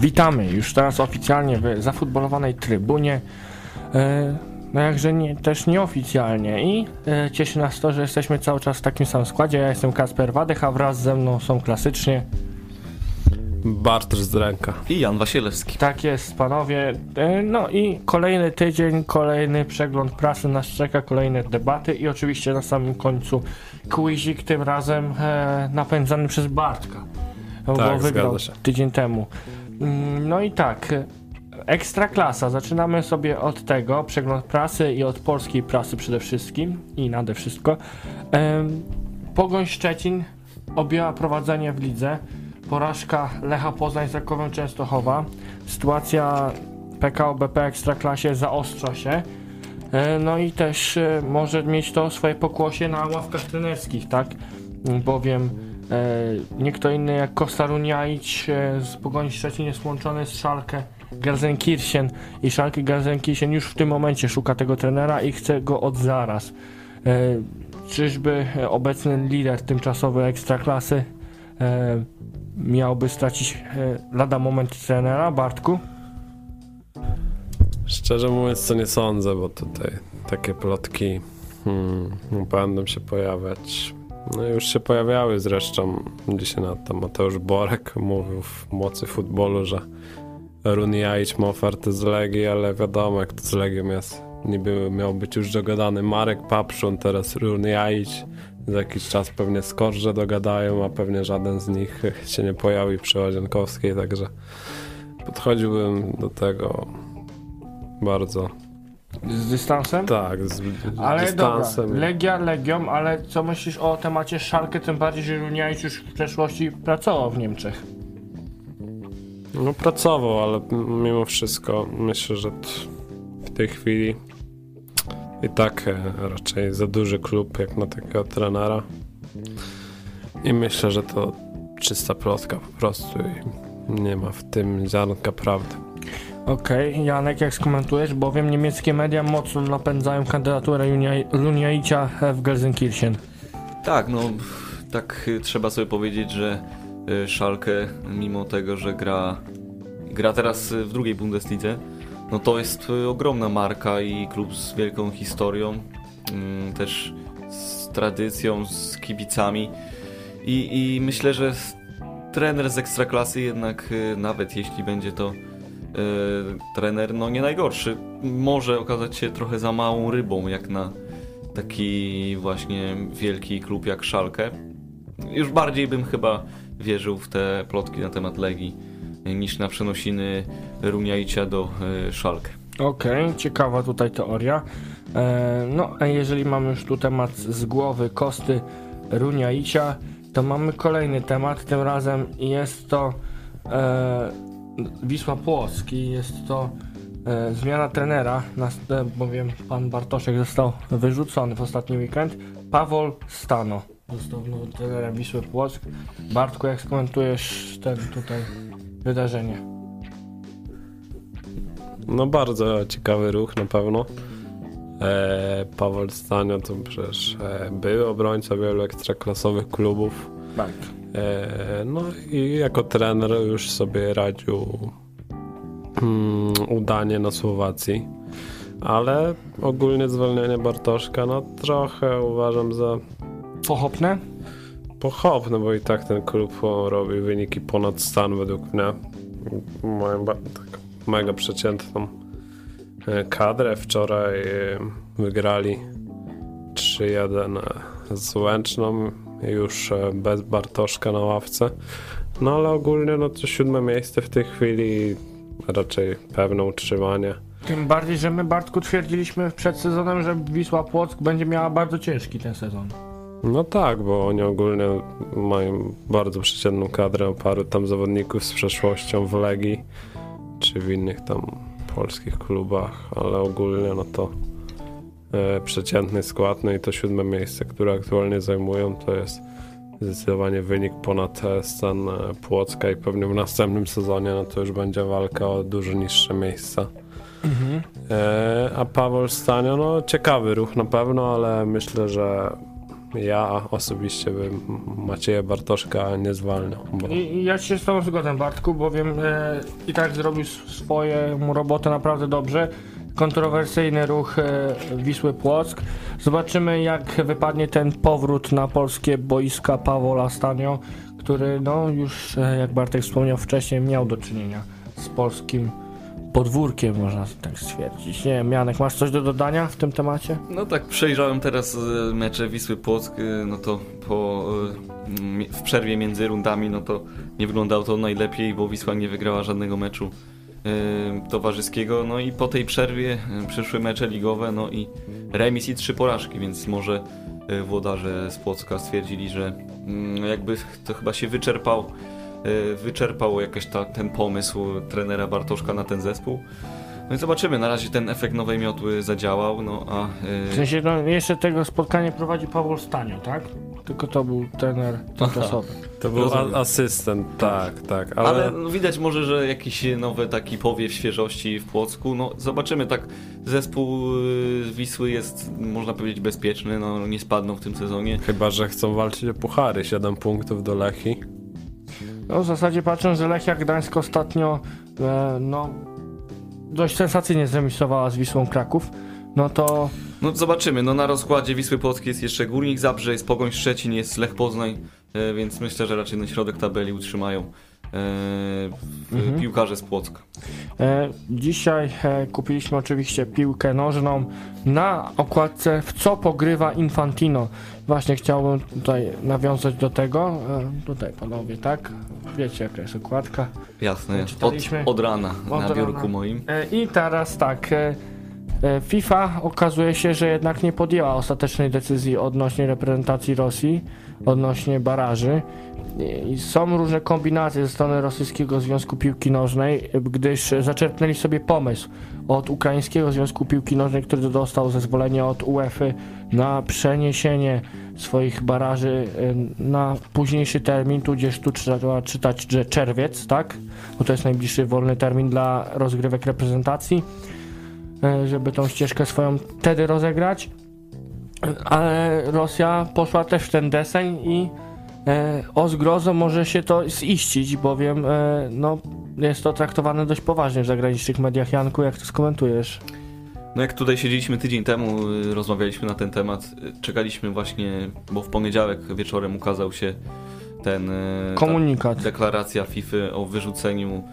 Witamy już teraz oficjalnie w zafutbolowanej trybunie. E, no jakże nie, też nieoficjalnie i e, cieszy nas to, że jesteśmy cały czas w takim samym składzie. Ja jestem Kasper Wadych, a wraz ze mną są klasycznie. Bartosz Zdręka. I Jan Wasielewski. Tak jest, panowie. E, no i kolejny tydzień, kolejny przegląd prasy nas czeka, kolejne debaty i oczywiście na samym końcu quizik, tym razem napędzany przez Bartka. Bo Tak, wygrał zgadza się. tydzień temu. Mm, No i tak, ekstra klasa. Zaczynamy sobie od tego, przegląd prasy i od polskiej prasy przede wszystkim i nade wszystko. Pogoń Szczecin objęła prowadzenie w lidze. Porażka Lecha Poznań z Rakowem Częstochowa. Sytuacja PKO BP Ekstraklasie zaostrza się. E, No i też e, może mieć to swoje pokłosie na ławkach trenerskich, tak? Bowiem nie kto inny jak Kosta Runiaić e, z Pogoni Szczecin jest łączony z Szalkę Garzenkirchen i Szalkę Garzenkirchen już w tym momencie szuka tego trenera i chce go od zaraz. E, czyżby e, obecny lider tymczasowy Ekstraklasy e, miałby stracić e, lada moment trenera, Bartku? Szczerze mówiąc, to nie sądzę, bo tutaj takie plotki hmm, będą się pojawiać. No już się pojawiały zresztą. Dzisiaj na to Mateusz Borek mówił w mocy futbolu, że Runiaić ma ofertę z Legii, ale wiadomo jak to z Legią jest. Niby miał być już dogadany Marek Papszun, teraz Runiaić. Za jakiś czas pewnie Skorże dogadają, a pewnie żaden z nich się nie pojawi przy Łazienkowskiej, także podchodziłbym do tego bardzo Z dystansem? tak, z, z Ale dystansem. dobra, Legia Legią, ale co myślisz o temacie Szalkę, tym bardziej, że Runiaić już w przeszłości pracował w Niemczech. No pracował, ale mimo wszystko myślę, że w tej chwili i tak e, raczej za duży klub jak na takiego trenera. I myślę, że to czysta plotka po prostu i nie ma w tym ziarnka prawdy. Okej, Janek, jak skomentujesz, bowiem niemieckie media mocno napędzają kandydaturę Runiaicia w Gelsenkirchen. Tak, no tak y, trzeba sobie powiedzieć, że y, Schalke, mimo tego, że gra, gra teraz y, w drugiej Bundeslidze, no to jest ogromna marka i klub z wielką historią, mm, też z tradycją, z kibicami i, i myślę, że trener z Ekstraklasy jednak, nawet jeśli będzie to trener, no nie najgorszy, może okazać się trochę za małą rybą, jak na taki właśnie wielki klub jak Szalkę. Już bardziej bym chyba wierzył w te plotki na temat Legii niż na przenosiny Runiaicia do y, Szalkę. Okej, ciekawa tutaj teoria. E, no, a jeżeli mamy już tu temat z głowy Kosty Runiaicia, to mamy kolejny temat. Tym razem jest to Wisła Płoski, jest to e, zmiana trenera, bowiem pan Bartoszek został wyrzucony w ostatni weekend. Pawol Stano został nowym trenerem Wisły Płock. Bartku, jak skomentujesz ten tutaj wydarzenie? No bardzo ciekawy ruch na pewno. E, Paweł Stanio to przecież e, był obrońca wielu ekstraklasowych klubów. Tak. E, no i jako trener już sobie radził mm, udanie na Słowacji. Ale ogólnie zwolnienie Bartoszka, no trochę uważam za Pochopne? pochopne, bo i tak ten klub robi wyniki ponad stan według mnie. Mają tak mega przeciętną e, kadrę. Wczoraj e, wygrali 3-1 z Łęczną, już e, bez Bartoszka na ławce. No ale ogólnie no to siódme miejsce w tej chwili raczej pewne utrzymanie. Tym bardziej, że my Bartku twierdziliśmy przed sezonem, że Wisła Płock będzie miała bardzo ciężki ten sezon. No tak, bo oni ogólnie mają bardzo przeciętną kadrę, paru tam zawodników z przeszłością w Legii, czy w innych tam polskich klubach, ale ogólnie no to przeciętny skład, no i to siódme miejsce, które aktualnie zajmują, to jest zdecydowanie wynik ponad e, stan e, Płocka i pewnie w następnym sezonie no to już będzie walka o dużo niższe miejsca. E, a Paweł Stanio, no ciekawy ruch na pewno, ale myślę, że ja osobiście bym Macieja Bartoszka nie zwalniał. Bo... Ja się z tobą zgodzę, Bartku, bowiem e, i tak zrobił swoją robotę naprawdę dobrze. Kontrowersyjny ruch e, Wisły Płock. Zobaczymy, jak wypadnie ten powrót na polskie boiska Pawła Stanio, który, no już, e, jak Bartek wspomniał wcześniej, miał do czynienia z polskim podwórkiem, można tak stwierdzić. Nie wiem, Janek, masz coś do dodania w tym temacie? No tak, przejrzałem teraz e, mecze Wisły Płock, no to po, w przerwie między rundami, no to nie wyglądało to najlepiej, bo Wisła nie wygrała żadnego meczu towarzyskiego, no i po tej przerwie e, przyszły mecze ligowe, no i remis i trzy porażki, więc może e, włodarze z Płocka stwierdzili, że mm, jakby to chyba się wyczerpał, wyczerpał jakiś ta, ten pomysł trenera Bartoszka na ten zespół. No i zobaczymy, na razie ten efekt nowej miotły zadziałał, no a... W sensie, no, jeszcze tego spotkania prowadzi Paweł Stanio, tak? Tylko to był trener tymczasowy. To był a- asystent, tak, tak, ale, Ale no, widać może, że jakiś nowy taki powiew świeżości w Płocku. No zobaczymy, tak zespół y, Wisły jest, można powiedzieć, bezpieczny, no nie spadną w tym sezonie. chyba, że chcą walczyć o puchary, 7 punktów do Lechi. No, w zasadzie patrząc, że Lechia Gdańsk ostatnio e, no, dość sensacyjnie zremisowała z Wisłą Kraków, no to No zobaczymy, no na rozkładzie Wisły Płockiej jest jeszcze Górnik Zabrze, jest Pogoń Szczecin, jest Lech Poznań, e, więc myślę, że raczej na środek tabeli utrzymają e, w- Mhm. piłkarze z Płocka. e, dzisiaj kupiliśmy oczywiście piłkę nożną na okładce w co pogrywa Infantino. Właśnie chciałbym tutaj nawiązać do tego. Tutaj panowie, tak? Wiecie jaka jest okładka. Jasne, od, od rana Od na rana. biurku moim. I teraz tak. E, FIFA okazuje się, że jednak nie podjęła ostatecznej decyzji odnośnie reprezentacji Rosji, odnośnie baraży. I- są różne kombinacje ze strony Rosyjskiego Związku Piłki Nożnej, gdyż zaczerpnęli sobie pomysł od Ukraińskiego Związku Piłki Nożnej, który dostał zezwolenie od UEFA na przeniesienie swoich baraży e, na późniejszy termin, tudzież tu trzeba czytać, że czerwiec, tak? Bo to jest najbliższy wolny termin dla rozgrywek reprezentacji, żeby tą ścieżkę swoją wtedy rozegrać. Ale Rosja poszła też w ten deseń i e, o zgrozo może się to ziścić, bowiem e, no, jest to traktowane dość poważnie w zagranicznych mediach. Janku, jak to skomentujesz? No jak tutaj siedzieliśmy tydzień temu, y, rozmawialiśmy na ten temat, y, czekaliśmy właśnie, bo w poniedziałek wieczorem ukazał się ten y, Komunikat. deklaracja FIFA o wyrzuceniu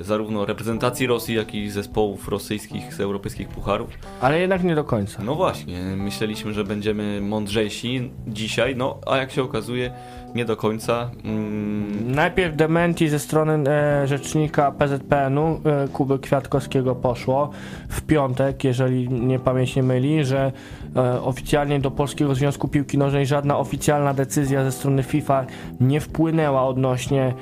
zarówno reprezentacji Rosji, jak i zespołów rosyjskich z europejskich pucharów. Ale jednak nie do końca. No właśnie, myśleliśmy, że będziemy mądrzejsi dzisiaj, no a jak się okazuje, nie do końca. Mm, Najpierw dementi ze strony e, rzecznika PZPN-u e, Kuby Kwiatkowskiego poszło w piątek, jeżeli nie pamięć nie myli, że e, oficjalnie do Polskiego Związku Piłki Nożnej żadna oficjalna decyzja ze strony FIFA nie wpłynęła odnośnie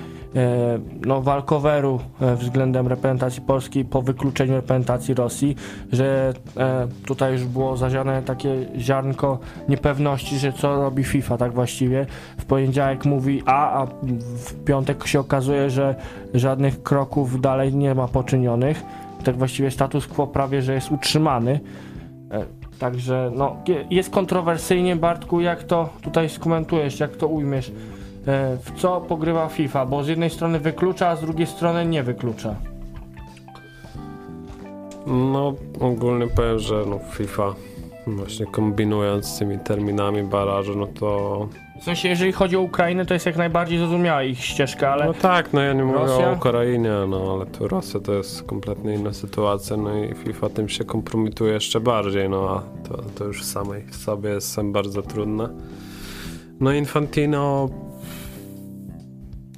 no, walkoweru e, względem reprezentacji Polski po wykluczeniu reprezentacji Rosji, że e, tutaj już było zaziane takie ziarnko niepewności, że co robi FIFA tak właściwie. W poniedziałek mówi A, a w piątek się okazuje, że żadnych kroków dalej nie ma poczynionych. Tak właściwie status quo prawie, że jest utrzymany. E, Także no, je- jest kontrowersyjnie, Bartku, jak to tutaj skomentujesz, jak to ujmiesz? E, W co pogrywa FIFA? Bo z jednej strony wyklucza, a z drugiej strony nie wyklucza. No, ogólnie powiem, że no FIFA właśnie kombinując z tymi terminami barażu, no to... W sensie, jeżeli chodzi o Ukrainę, to jest jak najbardziej zrozumiała ich ścieżka, ale No tak, no ja nie mówię Rosja? o Ukrainie, no ale tu Rosja to jest kompletnie inna sytuacja, no i FIFA tym się kompromituje jeszcze bardziej, no a to, to już samej w sobie jest sam bardzo trudne. No Infantino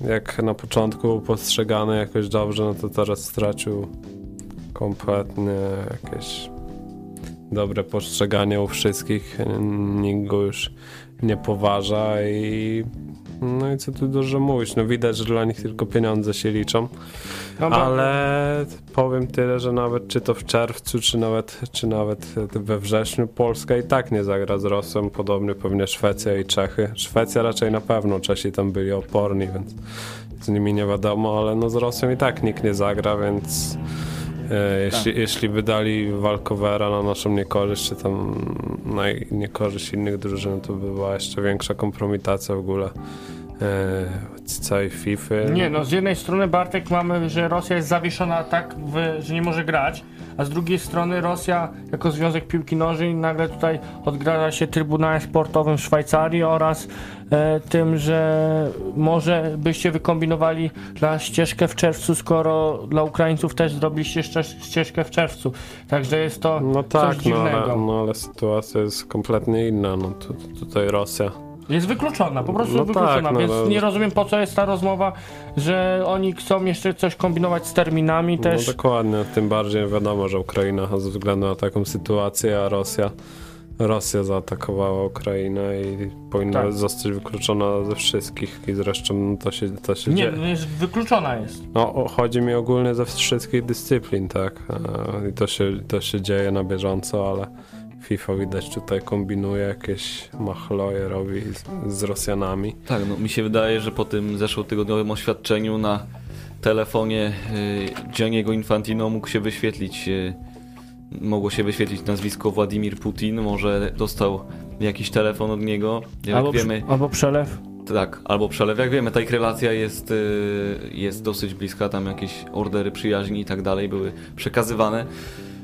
jak na początku postrzegany jakoś dobrze, no to teraz stracił kompletnie jakieś dobre postrzeganie u wszystkich. Nikt go już nie poważa i no i co tu dużo mówić. No widać, że dla nich tylko pieniądze się liczą. Ale powiem tyle, że nawet czy to w czerwcu, czy nawet, czy nawet we wrześniu Polska i tak nie zagra z Rosją. Podobnie pewnie Szwecja i Czechy. Szwecja raczej na pewno, Czesi tam byli oporni, więc z nimi nie wiadomo, ale no z Rosją i tak nikt nie zagra, więc E, jeśli, jeśli by dali Walkowera na naszą niekorzyść, czy tam na niekorzyść innych drużyn, to by była jeszcze większa kompromitacja w ogóle e, całej FIFA. Nie, no z jednej strony Bartek mamy, że Rosja jest zawieszona tak, w, że nie może grać, a z drugiej strony Rosja jako Związek Piłki Nożnej nagle tutaj odgraża się Trybunałem Sportowym w Szwajcarii oraz e, tym, że może byście wykombinowali dla ścieżkę w czerwcu, skoro dla Ukraińców też zrobiliście ścież- ścieżkę w czerwcu. Także jest to No coś tak, no dziwnego. ale, no ale sytuacja jest kompletnie inna. No tu, tutaj Rosja. Jest wykluczona, po prostu No wykluczona, tak, no, więc no. nie rozumiem po co jest ta rozmowa, że oni chcą jeszcze coś kombinować z terminami też. No dokładnie, tym bardziej wiadomo, że Ukraina ze względu na taką sytuację, a Rosja Rosja zaatakowała Ukrainę i powinna Tak. zostać wykluczona ze wszystkich i zresztą to się, to się Nie, dzieje. no jest wykluczona jest. No, o- chodzi mi ogólnie ze wszystkich dyscyplin, tak. E, I to się, to się dzieje na bieżąco, ale FIFA widać tutaj kombinuje jakieś machloje, robi z, z Rosjanami. Tak, no mi się wydaje, że po tym zeszłotygodniowym oświadczeniu na telefonie y, Gianniego Infantino mógł się wyświetlić, y, mogło się wyświetlić nazwisko Władimir Putin, może dostał jakiś telefon od niego, jak Albo, wiemy, albo przelew. tak, albo przelew, jak wiemy, ta ich relacja jest, y, jest dosyć bliska, tam jakieś ordery przyjaźni i tak dalej były przekazywane.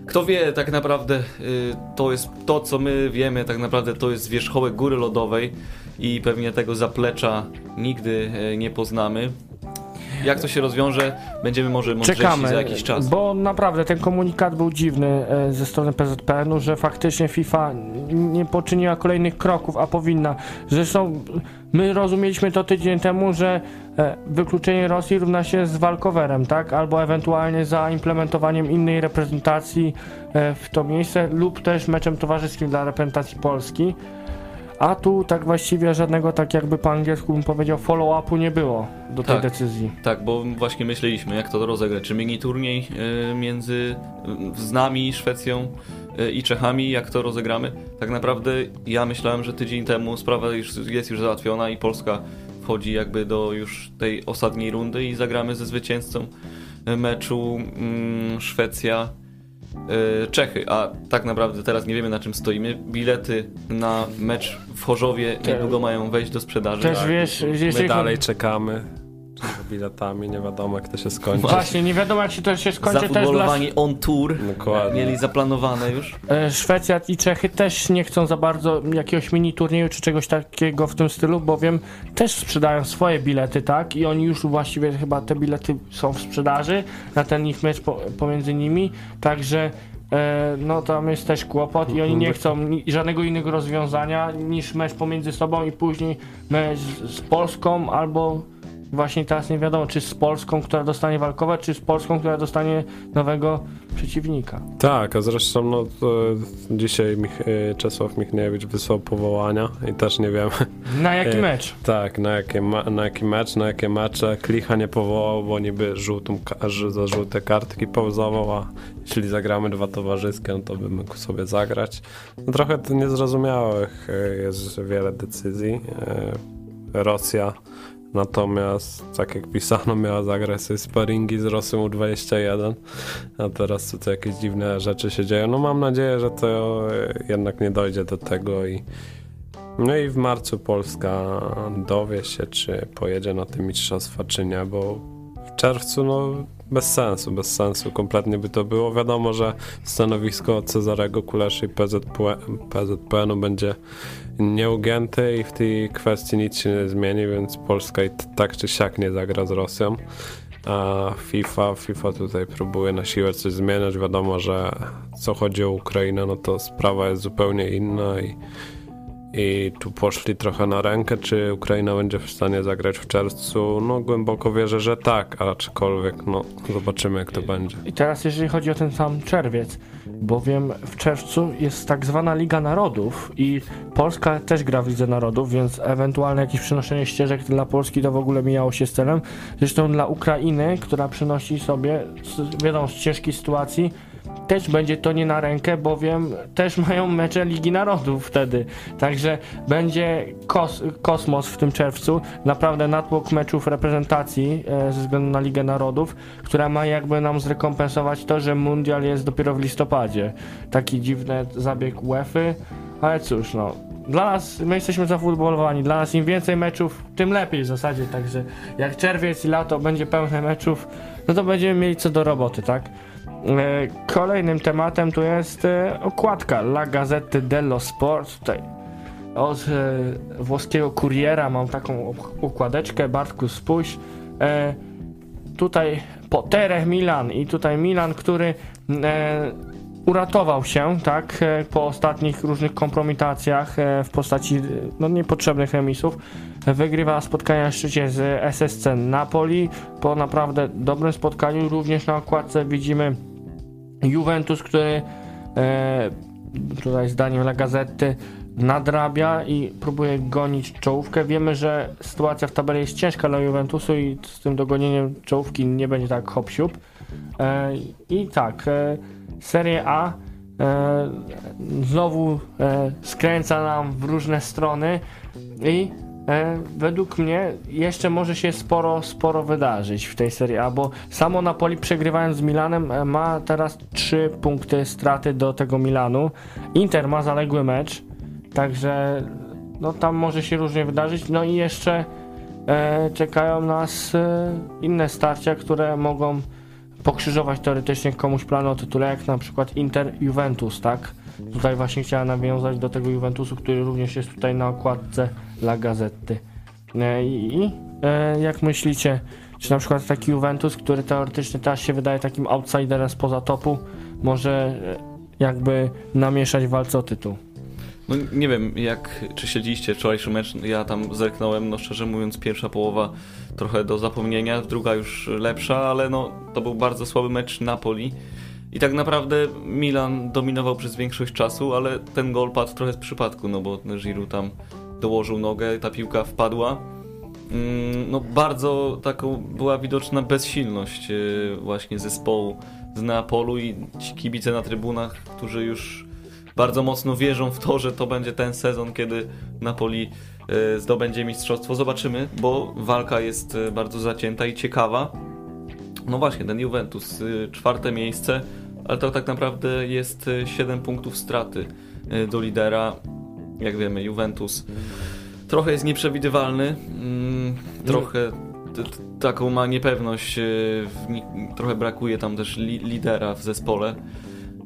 Kto wie, tak naprawdę y, to jest to, co my wiemy, tak naprawdę to jest wierzchołek góry lodowej i pewnie tego zaplecza nigdy y, nie poznamy. Jak to się rozwiąże, będziemy może mądrzejsi Czekamy, za jakiś czas. bo naprawdę ten komunikat był dziwny e, ze strony PZPN-u, że faktycznie FIFA nie poczyniła kolejnych kroków, a powinna. Zresztą my rozumieliśmy to tydzień temu, że wykluczenie Rosji równa się z walkowerem, tak? Albo ewentualnie za implementowaniem innej reprezentacji e, w to miejsce lub też meczem towarzyskim dla reprezentacji Polski. A tu tak właściwie żadnego, tak jakby po angielsku bym powiedział, follow-upu nie było do tej Tak. decyzji. Tak, bo właśnie myśleliśmy, jak to rozegrać. Czy mini turniej y, między z nami, Szwecją i Czechami, jak to rozegramy? Tak naprawdę ja myślałem, że tydzień temu sprawa już jest już załatwiona i Polska wchodzi jakby do już tej ostatniej rundy i zagramy ze zwycięzcą meczu mm, Szwecja. y, Czechy, a tak naprawdę teraz nie wiemy na czym stoimy. Bilety na mecz w Chorzowie niedługo mają wejść do sprzedaży. Też Tak. wiesz, My jeżeli dalej czekamy biletami, nie wiadomo jak to się skończy. Właśnie, nie wiadomo jak się to się skończy też dla Zafutbolowani on tour. Dokładnie. Mieli zaplanowane już. e, Szwecja i Czechy też nie chcą za bardzo jakiegoś mini turnieju czy czegoś takiego w tym stylu, bowiem też sprzedają swoje bilety, tak? I oni już właściwie chyba te bilety są w sprzedaży na ten ich mecz po, pomiędzy nimi, także e, no tam jest też kłopot i oni nie chcą żadnego innego rozwiązania niż mecz pomiędzy sobą i później mecz z Polską albo właśnie teraz nie wiadomo, czy z Polską, która dostanie walkowe, czy z Polską, która dostanie nowego przeciwnika. Tak, a zresztą no, dzisiaj Mich e, Czesław Michniewicz wysłał powołania i też nie wiemy, Na jaki E, mecz? tak, na, jakie na jaki mecz, na jakie mecze. Klicha nie powołał, bo niby żółtą, za żółte kartki pauzował, a jeśli zagramy dwa towarzyskie, no to by mógł sobie zagrać. No, trochę to niezrozumiałych e, jest wiele decyzji. Rosja Natomiast, tak jak pisano, miała zagrać sobie sparingi z Rosją U21, a teraz tutaj jakieś dziwne rzeczy się dzieją. No mam nadzieję, że to jednak nie dojdzie do tego i no i w marcu Polska dowie się, czy pojedzie na te mistrzostwa, czy nie, bo czerwcu no bez sensu, bez sensu kompletnie by to było. Wiadomo, że stanowisko Cezarego Kuleszy i PZP, PZPN-u będzie nieugięte i w tej kwestii nic się nie zmieni, więc Polska i tak czy siak nie zagra z Rosją. A FIFA, FIFA tutaj próbuje na siłę coś zmieniać. Wiadomo, że co chodzi o Ukrainę, no to sprawa jest zupełnie inna i i tu poszli trochę na rękę, czy Ukraina będzie w stanie zagrać w czerwcu? No głęboko wierzę, że tak, aczkolwiek no zobaczymy jak to będzie. I teraz jeżeli chodzi o ten sam czerwiec, bowiem w czerwcu jest tak zwana Liga Narodów i Polska też gra w Lidze Narodów, więc ewentualne jakieś przenoszenie ścieżek dla Polski to w ogóle mijało się z celem. Zresztą dla Ukrainy, która przynosi sobie, wiadomo, ścieżki sytuacji, też będzie to nie na rękę, bowiem też mają mecze Ligi Narodów wtedy. Także będzie kos kosmos w tym czerwcu. Naprawdę natłok meczów reprezentacji e, ze względu na Ligę Narodów, która ma jakby nam zrekompensować to, że Mundial jest dopiero w listopadzie. Taki dziwny zabieg UEFA, ale cóż, no. Dla nas, my jesteśmy zafutbolowani, dla nas im więcej meczów, tym lepiej w zasadzie, także jak czerwiec i lato będzie pełne meczów, no to będziemy mieli co do roboty, tak? E, Kolejnym tematem tu jest e, okładka La Gazzetta dello Sport. Tutaj od e, włoskiego kuriera mam taką układeczkę. Bartku, spójrz. Tutaj Potere Milan i tutaj Milan, który uratował się, tak, po ostatnich różnych kompromitacjach w postaci no, niepotrzebnych remisów. Wygrywa spotkania w szczycie z SSC Napoli po naprawdę dobrym spotkaniu. Również na okładce widzimy Juventus, który e, tutaj zdaniem La Gazety nadrabia i próbuje gonić czołówkę. Wiemy, że sytuacja w tabeli jest ciężka dla Juventusu i z tym dogonieniem czołówki nie będzie tak hop siup. E, I tak, e, Serie A e, znowu e, skręca nam w różne strony i według mnie jeszcze może się sporo, sporo wydarzyć w tej Serie A, bo samo Napoli przegrywając z Milanem e, ma teraz 3 punkty straty do tego Milanu. Inter ma zaległy mecz, także no tam może się różnie wydarzyć. No i jeszcze e, czekają nas e, inne starcia, które mogą pokrzyżować teoretycznie komuś plany o tytule, jak na przykład Inter-Juventus, tak? Tutaj właśnie chciałem nawiązać do tego Juventusu, który również jest tutaj na okładce La Gazetty. E, I e, jak myślicie, czy na przykład taki Juventus, który teoretycznie teraz się wydaje takim outsiderem spoza topu, może e, jakby namieszać w walce o tytuł? No nie wiem, jak, czy śledziliście wczorajszy mecz, ja tam zerknąłem, no szczerze mówiąc, pierwsza połowa trochę do zapomnienia, druga już lepsza, ale no to był bardzo słaby mecz Napoli. I tak naprawdę Milan dominował przez większość czasu, ale ten gol padł trochę z przypadku, no bo Giroud tam dołożył nogę, ta piłka wpadła. Mm, No bardzo taką była widoczna bezsilność e, właśnie zespołu z Neapolu i ci kibice na trybunach, którzy już bardzo mocno wierzą w to, że to będzie ten sezon, kiedy Napoli e, zdobędzie mistrzostwo. Zobaczymy, bo walka jest e, bardzo zacięta i ciekawa. No właśnie, ten Juventus, czwarte miejsce, ale to tak naprawdę jest 7 punktów straty do lidera. Jak wiemy, Juventus trochę jest nieprzewidywalny, mm, trochę taką ma niepewność, e, trochę brakuje tam też li- lidera w zespole.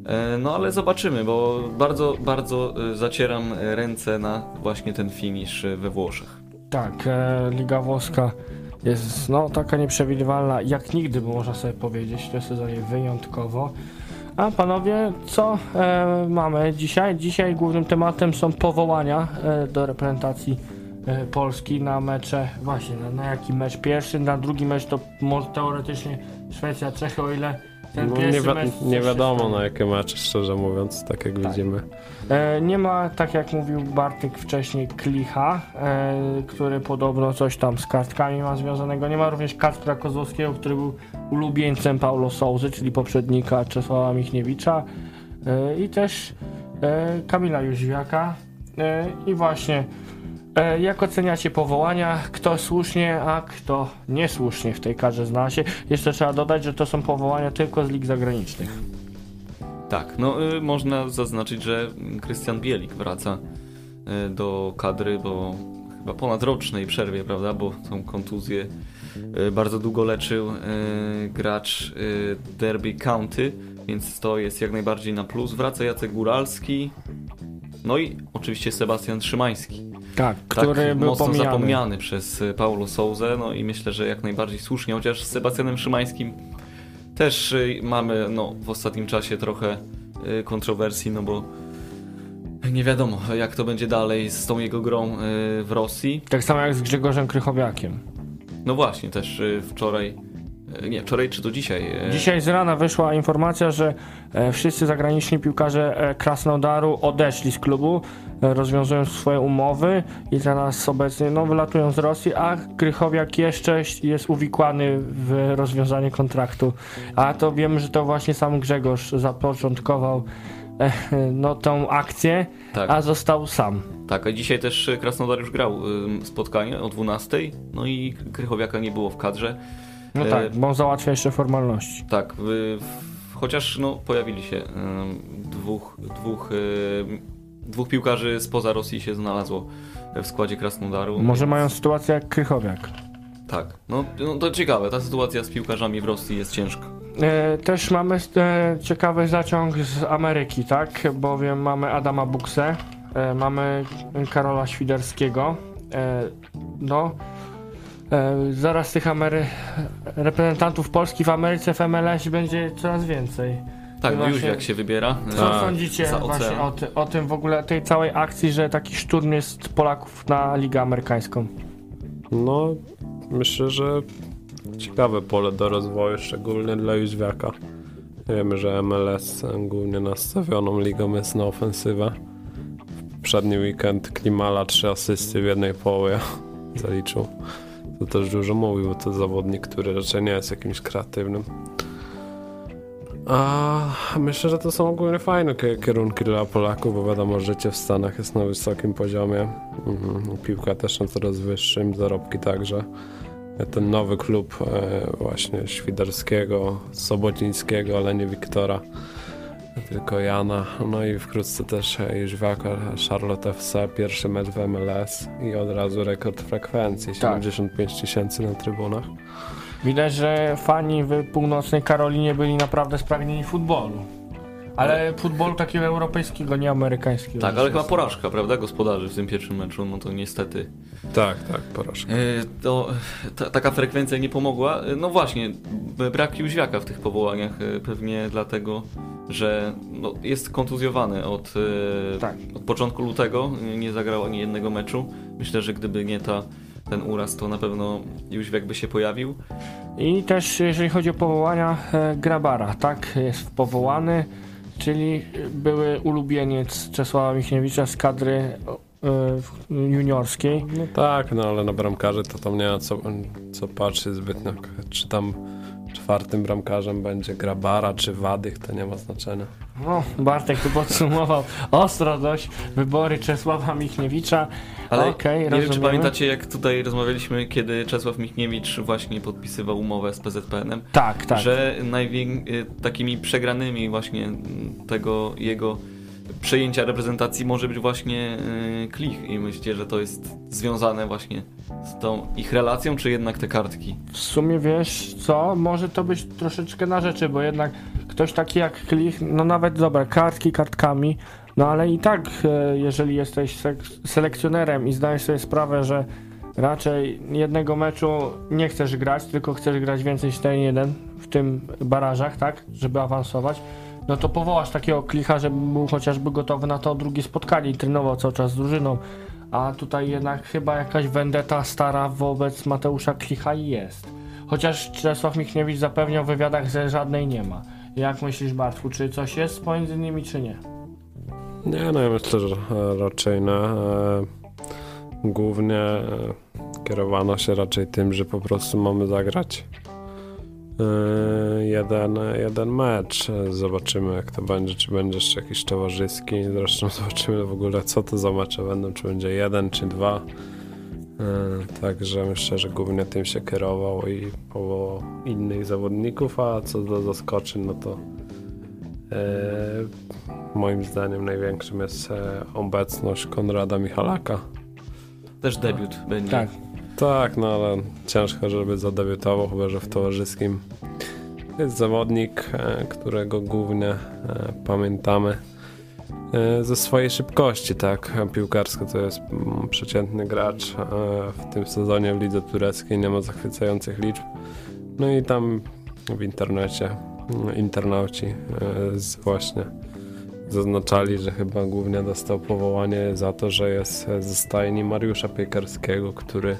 E, No ale zobaczymy, bo bardzo, bardzo e, zacieram ręce na właśnie ten finish e, we Włoszech. Tak, Liga Włoska jest no, taka nieprzewidywalna, jak nigdy by można sobie powiedzieć, w tym sezonie wyjątkowo. A panowie, co e, mamy dzisiaj? Dzisiaj głównym tematem są powołania e, do reprezentacji e, Polski na mecze, właśnie na, na jaki mecz pierwszy, na drugi mecz to może teoretycznie Szwecja, Czechy, o ile ten No, nie, wi- nie wiadomo na jakie mecze, szczerze mówiąc, tak jak Tak. widzimy. E, nie ma, tak jak mówił Bartek wcześniej, Klicha, e, który podobno coś tam z kartkami ma związanego. Nie ma również Kacpra Kozłowskiego, który był ulubieńcem Paulo Souzy, czyli poprzednika Czesława Michniewicza. E, I też e, Kamila Jóźwiaka. E, I właśnie, jak oceniacie powołania? Kto słusznie, a kto niesłusznie w tej kadrze znalazł się? Jeszcze trzeba dodać, że to są powołania tylko z lig zagranicznych. Tak, no y, można zaznaczyć, że Krystian Bielik wraca y, do kadry, bo chyba ponadrocznej przerwie, prawda, bo tą kontuzję y, bardzo długo leczył y, gracz y, Derby County, więc to jest jak najbardziej na plus. Wraca Jacek Góralski, no i oczywiście Sebastian Szymański. Tak, tak który był mocno pomijany. zapomniany przez y, Paulo Souzę, no i myślę, że jak najbardziej słusznie, chociaż z Sebastianem Szymańskim też y, mamy no, w ostatnim czasie trochę y, kontrowersji, no bo nie wiadomo jak to będzie dalej z tą jego grą w Rosji. Tak samo jak z Grzegorzem Krychowiakiem. No właśnie, też wczoraj nie, wczoraj czy to dzisiaj? e, Dzisiaj z rana wyszła informacja, że e, wszyscy zagraniczni piłkarze e, Krasnodaru odeszli z klubu, e, rozwiązują swoje umowy i teraz obecnie no, wylatują z Rosji, a Krychowiak jeszcze jest uwikłany w rozwiązanie kontraktu. A to wiemy, że to właśnie sam Grzegorz zapoczątkował e, no, tą akcję, Tak. a został sam. Tak, a dzisiaj też e, Krasnodar już grał spotkanie o 12, no i Krychowiaka nie było w kadrze. No E, tak, bo załatwia jeszcze formalności. Tak, chociaż no, pojawili się dwóch, dwóch, ym, dwóch piłkarzy spoza Rosji się znalazło w składzie Krasnodaru. Może więc- mają sytuację jak Krychowiak. Tak, no, no to ciekawe, ta sytuacja z piłkarzami w Rosji jest ciężka. E, Też mamy e, ciekawy zaciąg z Ameryki, tak? Bowiem mamy Adama Buksę, e, mamy Karola Świderskiego. E, No, e, zaraz tych Amery... reprezentantów Polski w Ameryce w MLS będzie coraz więcej. Tak, I no już właśnie- jak się wybiera. Co Tak, sądzicie właśnie o, ty, o tym w ogóle, tej całej akcji, że taki szturm jest Polaków na Ligę Amerykańską? No, myślę, że ciekawe pole do rozwoju, szczególnie dla Jóźwiaka. Wiemy, że MLS głównie nastawioną ligą jest na ofensywę. W przedni weekend Klimala trzy asysty w jednej połowie zaliczył. To też dużo mówił, bo to zawodnik, który raczej nie jest jakimś kreatywnym. A myślę, że to są ogólnie fajne kie- kierunki dla Polaków, bo wiadomo, życie w Stanach jest na wysokim poziomie. Mhm. Piłka też na coraz wyższym, zarobki także. Ten nowy klub e, właśnie Świderskiego, Sobocińskiego, ale nie Wiktora, tylko Jana. No i wkrótce też Jóźwiaka, Charlotte FC, pierwszy mecz w MLS i od razu rekord frekwencji, Tak. 75 tysięcy na trybunach. Widać, że fani w północnej Karolinie byli naprawdę spragnieni futbolu. Ale futbolu takiego europejskiego, nie amerykańskiego. Tak, ale chyba porażka, prawda, gospodarzy w tym pierwszym meczu, no to niestety. Tak, tak, porażka. E, To ta, taka frekwencja nie pomogła. E, No właśnie, brak Jóźwiaka w tych powołaniach, e, pewnie dlatego, że no, jest kontuzjowany od, Tak. od początku lutego, nie zagrał ani jednego meczu. Myślę, że gdyby nie ta, ten uraz, to na pewno Jóźwiak by się pojawił. I też jeżeli chodzi o powołania Grabara, tak, jest powołany, czyli były ulubieniec Czesława Michniewicza z kadry e, juniorskiej. No tak, no ale na bramkarzy to tam nie ma co, co patrzeć zbytnio. Czy tam czwartym bramkarzem będzie Grabara, czy Wadych, to nie ma znaczenia. No, Bartek tu podsumował ostro dość wybory Czesława Michniewicza. Ale Okej, nie wiem, czy rozumiemy. pamiętacie, jak tutaj rozmawialiśmy, kiedy Czesław Michniewicz właśnie podpisywał umowę z PZPN-em, Tak, tak. że najwię- y, takimi przegranymi właśnie tego jego przejęcia reprezentacji może być właśnie y, Klich i myślicie, że to jest związane właśnie z tą ich relacją, czy jednak te kartki? W sumie wiesz co, może to być troszeczkę na rzeczy, bo jednak ktoś taki jak Klich, no nawet dobra, kartki kartkami, no ale i tak, e, jeżeli jesteś selekcjonerem i zdajesz sobie sprawę, że raczej jednego meczu nie chcesz grać, tylko chcesz grać więcej niż ten jeden w tym barażach, tak, żeby awansować, no to powołasz takiego Klicha, żeby był chociażby gotowy na to drugie spotkanie i trenował cały czas z drużyną. A tutaj jednak chyba jakaś vendetta stara wobec Mateusza Klicha jest. Chociaż Czesław Michniewicz zapewniał w wywiadach, że żadnej nie ma. Jak myślisz, Bartku, czy coś jest pomiędzy nimi, czy nie? Nie, no ja myślę, że raczej. E, Głównie e, kierowano się raczej tym, że po prostu mamy zagrać jeden, jeden mecz. Zobaczymy jak to będzie, czy będzie jeszcze jakiś towarzyski. Zresztą zobaczymy w ogóle co to za mecze będą, czy będzie jeden, czy dwa. E, Także myślę, że głównie tym się kierował i powołał innych zawodników, a co do zaskoczeń, no to e, moim zdaniem największym jest e, obecność Konrada Michalaka. Też debiut będzie. Tak. Tak, no ale ciężko, żeby zadebiutował, chyba że w towarzyskim. Jest zawodnik, e, którego głównie e, pamiętamy e, ze swojej szybkości, tak? Piłkarsko to jest mm, przeciętny gracz. W tym sezonie w lidze tureckiej nie ma zachwycających liczb. No i tam w internecie mm, internauci właśnie zaznaczali, że chyba głównie dostał powołanie za to, że jest ze stajni Mariusza Piekarskiego, który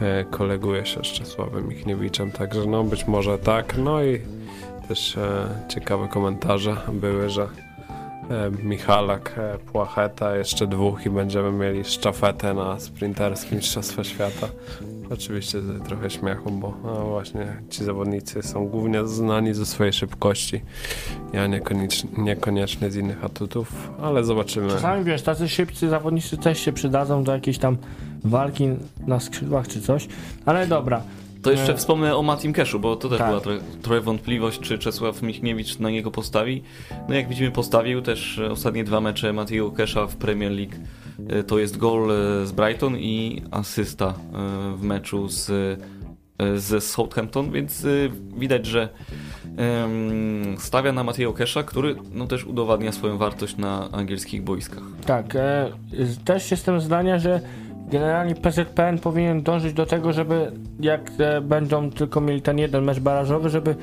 e, koleguje się z Czesławem Michniewiczem, także no być może tak, no i też e, ciekawe komentarze były, że e, Michalak, Płacheta, jeszcze dwóch i będziemy mieli szczafetę na sprinterskim Mistrzostwa Świata. Oczywiście trochę śmiechu, bo no właśnie ci zawodnicy są głównie znani ze swojej szybkości, ja niekoniecznie, niekoniecznie z innych atutów, ale zobaczymy. Czasami wiesz, tacy szybcy zawodnicy też się przydadzą do jakiejś tam walki na skrzydłach czy coś, ale dobra. To jeszcze wspomnę o Matim Keszu, bo to też tak. była trochę, trochę wątpliwość, czy Czesław Michniewicz na niego postawi. No jak widzimy postawił też ostatnie dwa mecze Matiego Kesza w Premier League. E, To jest gol e, z Brighton i asysta e, w meczu z, ze Southampton, więc widać, że stawia na Matiego Kesza, który no, też udowadnia swoją wartość na angielskich boiskach. Tak, też jestem zdania, że generalnie PZPN powinien dążyć do tego, żeby jak będą tylko mieli ten jeden mecz barażowy, żeby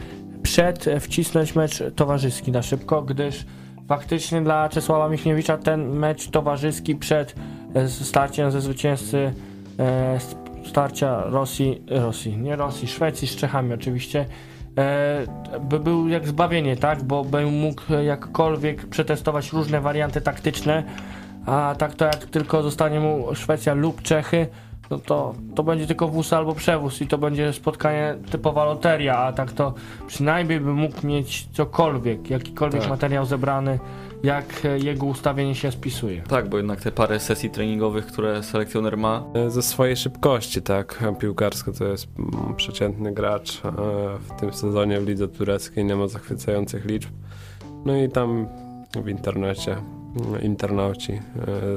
przed wcisnąć mecz towarzyski na szybko, gdyż faktycznie dla Czesława Michniewicza ten mecz towarzyski przed e, starciem ze zwycięzcy e, starcia Rosji, Rosji, nie Rosji, Szwecji z Czechami oczywiście, e, by był jak zbawienie, tak? Bo by mógł jakkolwiek przetestować różne warianty taktyczne, a tak to jak tylko zostanie mu Szwecja lub Czechy, no to, to będzie tylko wóz albo przewóz i to będzie spotkanie typowa loteria, a tak to przynajmniej by mógł mieć cokolwiek, jakikolwiek Tak. materiał zebrany, jak jego ustawienie się spisuje. Tak, bo jednak te parę sesji treningowych, które selekcjoner ma, Ze swojej szybkości, tak. Piłkarsko to jest mm, przeciętny gracz. e, W tym sezonie w lidze tureckiej nie ma zachwycających liczb. No i tam w internecie mm, internauci e,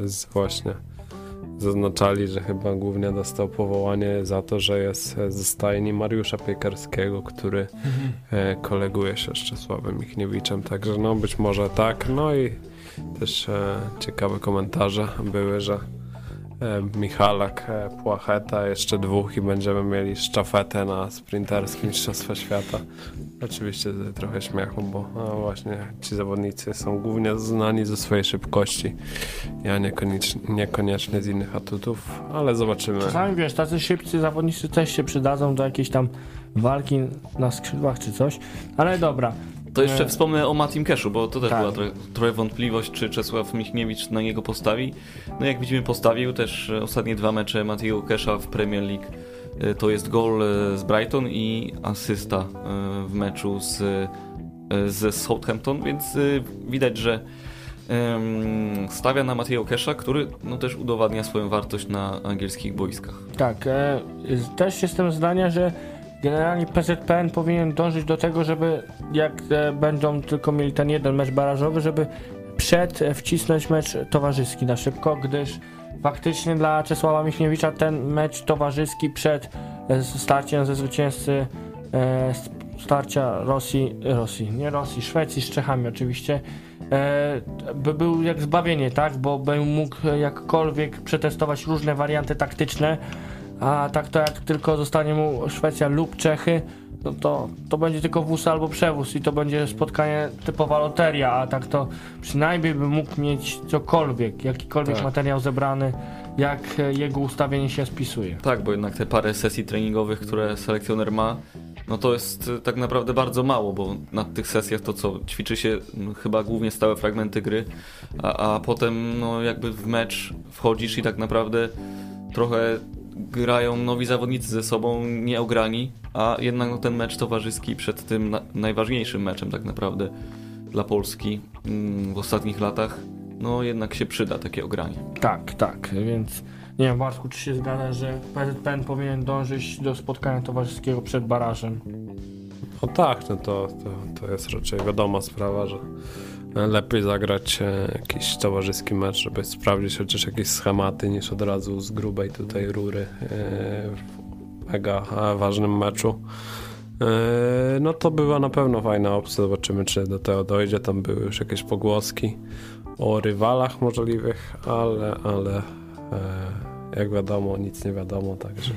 z właśnie zaznaczali, że chyba głównie dostał powołanie za to, że jest ze stajni Mariusza Piekarskiego, który e, koleguje się z Czesławem Michniewiczem, także no być może tak. No i też e, ciekawe komentarze były, że Michalak, e, Płacheta, jeszcze dwóch i będziemy mieli szczafetę na sprinterskim Mistrzostwa Świata. Oczywiście trochę śmiechu, bo no właśnie ci zawodnicy są głównie znani ze swojej szybkości, ja niekoniecznie, niekoniecznie z innych atutów, ale zobaczymy. Czasami wiesz, tacy szybcy zawodnicy też się przydadzą do jakiejś tam walki na skrzydłach czy coś, ale dobra. To jeszcze wspomnę o Matim Keszu, bo to też tak. była trochę, trochę wątpliwość, czy Czesław Michniewicz na niego postawi. No jak widzimy postawił też e, ostatnie dwa mecze Matiego Kesza w Premier League. E, To jest gol e, z Brighton i asysta w meczu z, ze Southampton, więc widać, że stawia na Matiego Kesza, który no, też udowadnia swoją wartość na angielskich boiskach. Tak, e, też jestem zdania, że generalnie PZPN powinien dążyć do tego, żeby jak e, będą tylko mieli ten jeden mecz barażowy, żeby przed e, wcisnąć mecz towarzyski na szybko, gdyż faktycznie dla Czesława Michniewicza ten mecz towarzyski przed e, starciem ze zwycięzcy starcia Rosji, Rosji, nie Rosji, Szwecji z Czechami oczywiście, by był jak zbawienie, tak? Bo by mógł jakkolwiek przetestować różne warianty taktyczne, a tak to jak tylko zostanie mu Szwecja lub Czechy, no to, to będzie tylko wóz albo przewóz i to będzie spotkanie typowa loteria, a tak to przynajmniej by mógł mieć cokolwiek, jakikolwiek Tak. materiał zebrany, jak e, jego ustawienie się spisuje. Tak, bo jednak te parę sesji treningowych, które selekcjoner ma, no to jest y, tak naprawdę bardzo mało, bo na tych sesjach to co, ćwiczy się chyba głównie stałe fragmenty gry, a, a potem no jakby w mecz wchodzisz i tak naprawdę trochę grają nowi zawodnicy ze sobą nieograni, a jednak no, ten mecz towarzyski przed tym na, najważniejszym meczem tak naprawdę dla Polski mm, w ostatnich latach, no jednak się przyda takie ogranie. Tak, tak, więc nie wiem, Bartku, czy się zgadza, że PZPN powinien dążyć do spotkania towarzyskiego przed barażem? No tak, no to, to, to jest raczej wiadoma sprawa, że lepiej zagrać e, jakiś towarzyski mecz, żeby sprawdzić chociaż jakieś schematy, niż od razu z grubej tutaj rury e, w mega e, ważnym meczu. No to była na pewno fajna opcja, zobaczymy czy do tego dojdzie, tam były już jakieś pogłoski o rywalach możliwych, ale, ale jak wiadomo nic nie wiadomo, także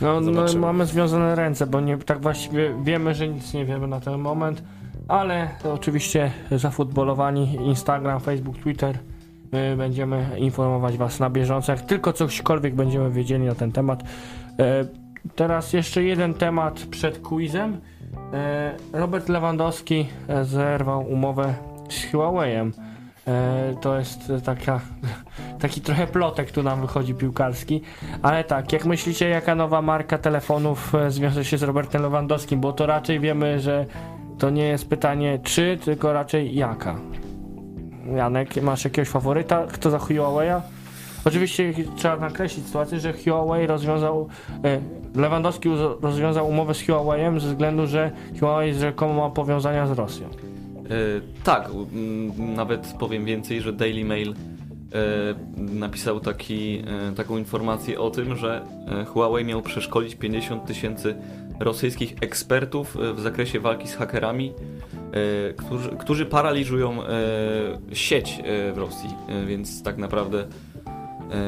No, no mamy związane ręce, bo nie, tak właściwie wiemy, że nic nie wiemy na ten moment. Ale oczywiście zafutbolowani Instagram, Facebook, Twitter. My będziemy informować Was na bieżąco, jak tylko cośkolwiek będziemy wiedzieli na ten temat. E, teraz jeszcze jeden temat przed quizem. E, Robert Lewandowski e, zerwał umowę z Huawei'em. To jest taka, taki trochę plotek tu nam wychodzi piłkarski. Ale tak, jak myślicie, jaka nowa marka telefonów zwiąże się z Robertem Lewandowskim? Bo to raczej wiemy, że to nie jest pytanie czy, tylko raczej jaka. Janek, masz jakiegoś faworyta? Kto za Huawei'a? Oczywiście trzeba nakreślić sytuację, że Huawei rozwiązał, e, Lewandowski rozwiązał umowę z Huawei'em ze względu, że Huawei rzekomo ma powiązania z Rosją. E, tak, nawet powiem więcej, że Daily Mail e, napisał taki, taką informację o tym, że Huawei miał przeszkolić 50 tysięcy rosyjskich ekspertów e, w zakresie walki z hakerami, e, którzy, którzy paraliżują e, sieć w Rosji, więc tak naprawdę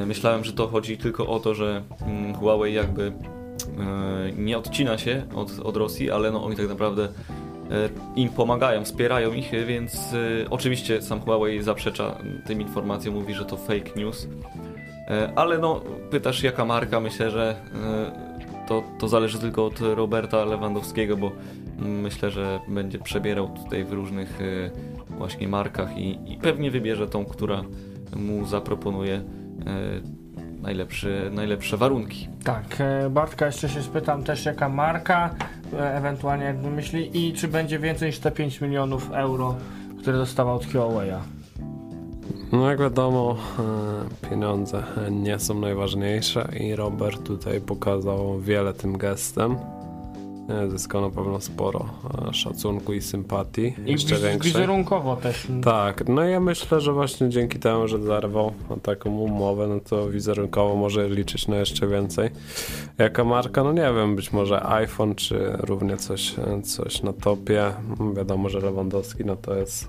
myślałem, że to chodzi tylko o to, że mm, Huawei jakby nie odcina się od, od Rosji, ale no oni tak naprawdę im pomagają, wspierają ich, więc oczywiście sam Huawei zaprzecza tym informacjom, mówi, że to fake news. Ale no, pytasz jaka marka, myślę, że to, to zależy tylko od Roberta Lewandowskiego, bo myślę, że będzie przebierał tutaj w różnych e, właśnie markach i, i pewnie wybierze tą, która mu zaproponuje e, najlepsze, najlepsze warunki. Tak, e, Bartka jeszcze się spytam też jaka marka, ewentualnie jak myśli i czy będzie więcej niż te 5 milionów euro, które dostawał od Huawei'a. No jak wiadomo, e, pieniądze nie są najważniejsze i Robert tutaj pokazał wiele tym gestem. E, Zyskał na pewno sporo e, szacunku i sympatii. I jeszcze wiz- większej. wizerunkowo też. Tak, no ja myślę, że właśnie dzięki temu, że zerwał taką umowę, no to wizerunkowo może liczyć na jeszcze więcej. Jaka marka? No nie wiem, być może iPhone, czy równie coś, coś na topie. Wiadomo, że Lewandowski, no to jest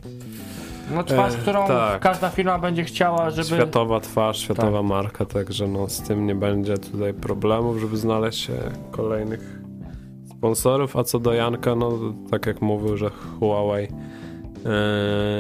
No twarz, E, którą tak. każda firma będzie chciała, żeby... światowa twarz, światowa marka, także no z tym nie będzie tutaj problemów, żeby znaleźć kolejnych sponsorów, a co do Janka, no tak jak mówił, że Huawei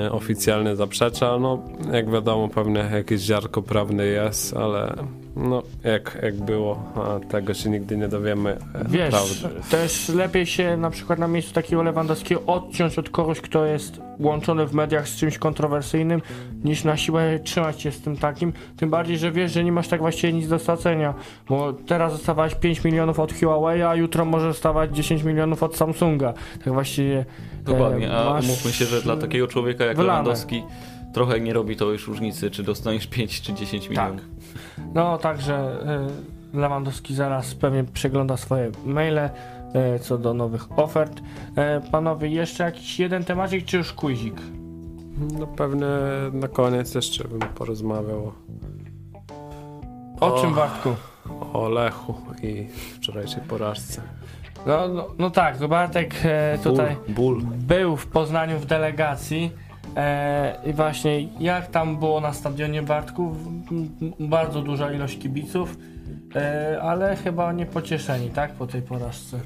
e, oficjalnie zaprzecza, no jak wiadomo pewnie jakieś ziarko prawne jest, ale no jak, jak było, a tego się nigdy nie dowiemy e, Wiesz, prawdy. też lepiej się na przykład na miejscu takiego Lewandowskiego odciąć od kogoś, kto jest łączony w mediach z czymś kontrowersyjnym, niż na siłę trzymać się z tym takim. Tym bardziej, że wiesz, że nie masz tak właściwie nic do stracenia, bo teraz dostawałeś 5 milionów od Huawei, a jutro możesz dostawać 10 milionów od Samsunga. Tak właściwie. Dokładnie, e, a masz- umówmy się, że dla takiego człowieka jak wylane. Lewandowski trochę nie robi to już różnicy, czy dostaniesz 5 czy 10 milionów. No, także y, Lewandowski zaraz pewnie przegląda swoje maile y, co do nowych ofert. E, panowie, jeszcze jakiś jeden temacik, czy już kuzik? No pewnie na koniec jeszcze bym porozmawiał O, O. czym, Bartku? o Lechu i wczorajszej porażce. No, no, no tak, Bartek e, tutaj Ból. był w Poznaniu w delegacji. E, I właśnie jak tam było na stadionie m- Bardzo duża ilość kibiców, e, ale chyba nie pocieszeni, tak? Po tej porażce.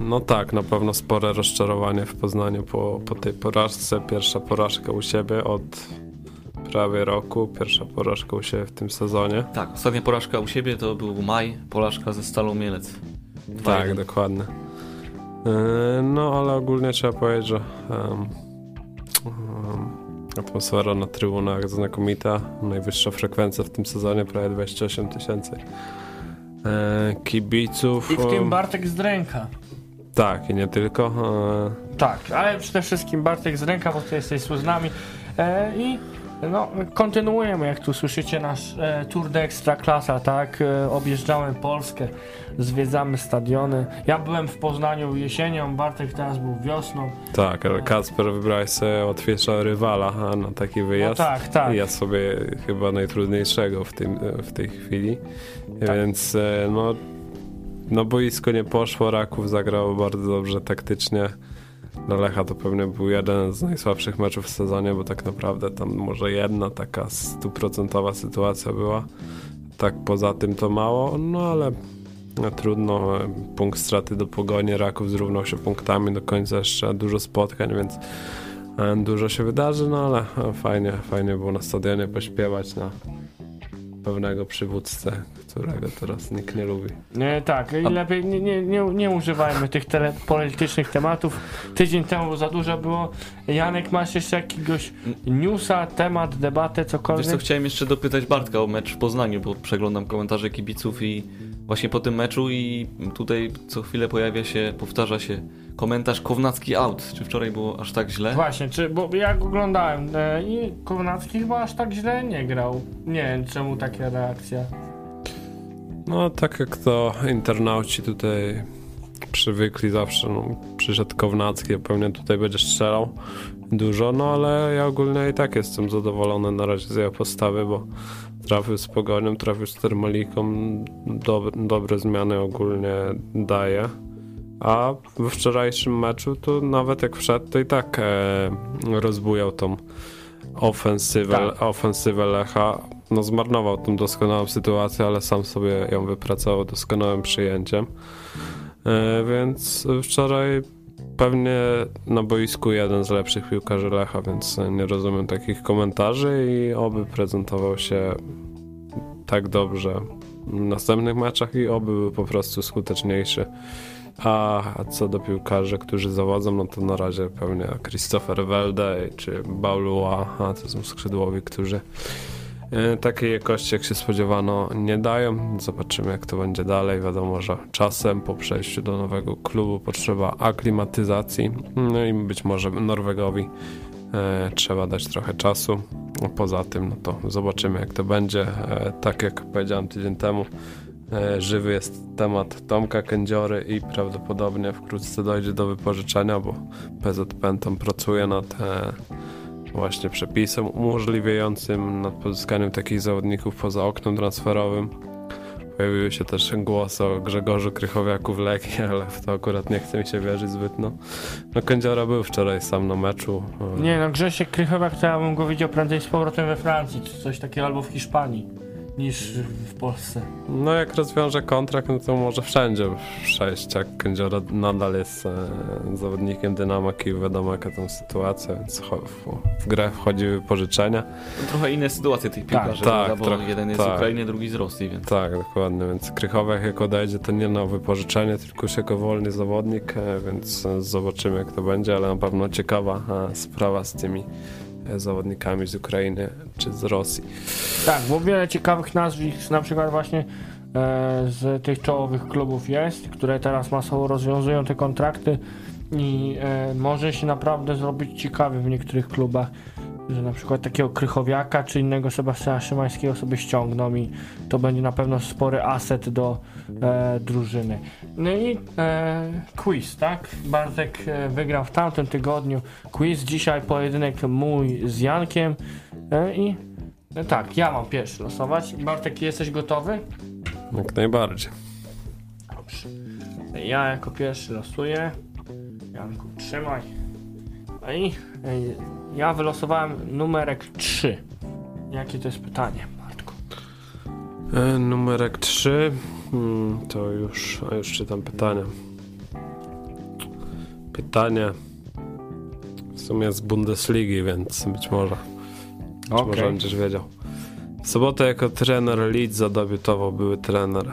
No tak, na pewno spore rozczarowanie w Poznaniu po, po tej porażce. Pierwsza porażka u siebie od prawie roku, pierwsza porażka u siebie w tym sezonie. Tak, ostatnia porażka u siebie to był maj, porażka ze Stalą Mielec. Dwa Tak, jeden. dokładnie. Yy, No, ale ogólnie trzeba powiedzieć, że em, atmosfera na trybunach znakomita. Najwyższa frekwencja w tym sezonie, prawie 28 tysięcy e, kibiców. I w tym Em, Bartek z ręka. Tak, i nie tylko. e, Tak, ale przede wszystkim Bartek z ręka, bo ty jesteś z nami. E, I no, kontynuujemy, jak tu słyszycie, nasz e, Tour de Ekstraklasa, tak? E, objeżdżamy Polskę, zwiedzamy stadiony. Ja byłem w Poznaniu jesienią, Bartek teraz był wiosną. Tak, ale Kacper wybrałeś sobie łatwiejsza rywala na taki No wyjazd. tak, tak. Ja sobie chyba najtrudniejszego w, tym, w tej chwili. Tak. Więc e, no, no boisko nie poszło, Raków zagrał bardzo dobrze taktycznie. Dla Lecha to pewnie był jeden z najsłabszych meczów w sezonie, bo tak naprawdę tam może jedna taka stuprocentowa sytuacja była. Tak poza tym to mało, no ale No, trudno, punkt straty do pogoni, Raków zrównał się punktami do końca jeszcze dużo spotkań, więc e, dużo się wydarzy, no ale e, fajnie, fajnie było na stadionie pośpiewać na pewnego przywódcę, którego teraz nikt nie lubi. Nie, tak, i A- lepiej nie, nie, nie, nie używajmy tych tele, politycznych tematów. Tydzień temu za dużo było. Janek, masz jeszcze jakiegoś newsa, temat, debatę, Wiesz co, cokolwiek? chciałem jeszcze dopytać Bartka o mecz w Poznaniu, bo przeglądam komentarze kibiców i właśnie po tym meczu i tutaj co chwilę pojawia się, powtarza się komentarz Kownacki out. Czy wczoraj było aż tak źle? Właśnie, czy, bo ja go oglądałem e, i Kownacki chyba aż tak źle nie grał. Nie wiem, czemu taka reakcja. No, tak jak to internauci tutaj przywykli zawsze, no, przyszedł Kownacki, pewnie tutaj będzie strzelał dużo, no ale ja ogólnie i tak jestem zadowolony na razie z jego postawy, bo trafił z Pogonią, trafił z Termaliką, dob dobre zmiany ogólnie daje. A we wczorajszym meczu to nawet jak wszedł, to i tak e, rozbujał tą ofensywę, Tak. ofensywę Lecha. No zmarnował tą doskonałą sytuację, ale sam sobie ją wypracował doskonałym przyjęciem. E, więc wczoraj pewnie na boisku jeden z lepszych piłkarzy Lecha, więc nie rozumiem takich komentarzy i oby prezentował się tak dobrze w następnych meczach i oby był po prostu skuteczniejszy. A co do piłkarzy, którzy zawodzą, no to na razie pewnie Christopher Welde czy Baulua, a to są skrzydłowi, którzy takiej jakości, jak się spodziewano, nie dają. Zobaczymy, jak to będzie dalej. Wiadomo, że czasem po przejściu do nowego klubu potrzeba aklimatyzacji, no i być może Norwegowi e, trzeba dać trochę czasu. Poza tym, no to zobaczymy, jak to będzie. E, tak jak powiedziałem tydzień temu, e, żywy jest temat Tomka Kędziory i prawdopodobnie wkrótce dojdzie do wypożyczenia, bo PZPN tam pracuje nad e, właśnie przepisem umożliwiającym nad pozyskaniem takich zawodników poza oknem transferowym. Pojawiły się też głosy o Grzegorzu Krychowiaku w Legii, ale w to akurat nie chce mi się wierzyć zbytnio. No Kędziora był wczoraj sam na meczu. e, Nie no, Grzesiek Krychowiak to ja bym go widział prędzej z powrotem we Francji, czy coś takiego, albo w Hiszpanii, niż w Polsce. No jak rozwiąże kontrakt, no to może wszędzie przejść, jak Kędziora nadal jest e, zawodnikiem Dynamo Kijów, wiadomo jaka tam sytuacja, więc w, w grę wchodzi wypożyczenia. No, trochę inne sytuacje tych piłkarzy, tak, prawda, bo trochę, jeden jest z tak. Ukrainy, drugi z Rosji, więc Tak, dokładnie, więc Krychowiak jak odejdzie, to nie na wypożyczenie, tylko już jako wolny zawodnik, e, więc e, zobaczymy jak to będzie, ale na pewno ciekawa e, sprawa z tymi zawodnikami z Ukrainy czy z Rosji. Tak, bo wiele ciekawych nazwisk, na przykład właśnie e, z tych czołowych klubów jest, które teraz masowo rozwiązują te kontrakty i e, może się naprawdę zrobić ciekawy w niektórych klubach, że na przykład takiego Krychowiaka czy innego Sebastiana Szymańskiego sobie ściągną i to będzie na pewno spory aset do e, drużyny. No i e, quiz, tak? Bartek e, wygrał w tamtym tygodniu quiz, dzisiaj pojedynek mój z Jankiem e, i no tak, ja mam pierwszy losować. Bartek, jesteś gotowy? Jak najbardziej. Dobrze. Ja jako pierwszy losuję. Janku, trzymaj. No i ej, ja wylosowałem numerek 3. Jakie to jest pytanie, Bartku? E, numerek 3, hmm, to już, a już czytam pytania. Pytanie w sumie z Bundesligi, więc być może, być może Okej. będziesz wiedział. W sobotę jako trener Leeds zadebiutował były trener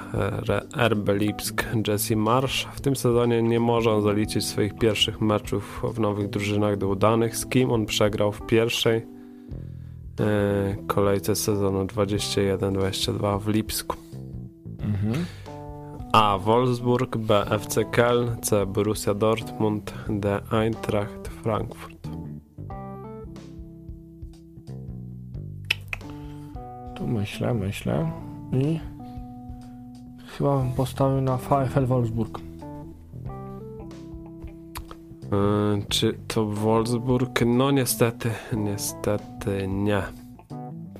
e, RB Lipsk Jesse Marsh. W tym sezonie nie może on zaliczyć swoich pierwszych meczów w nowych drużynach do udanych, z kim on przegrał w pierwszej e, kolejce sezonu 21-22 w Lipsku. Mhm. A. Wolfsburg, B. FC Köln, C. Borussia Dortmund, D. Eintracht Frankfurt. Tu myślę, myślę. I chyba bym postawił na VfL Wolfsburg. Yy, czy to Wolfsburg? No niestety, niestety nie.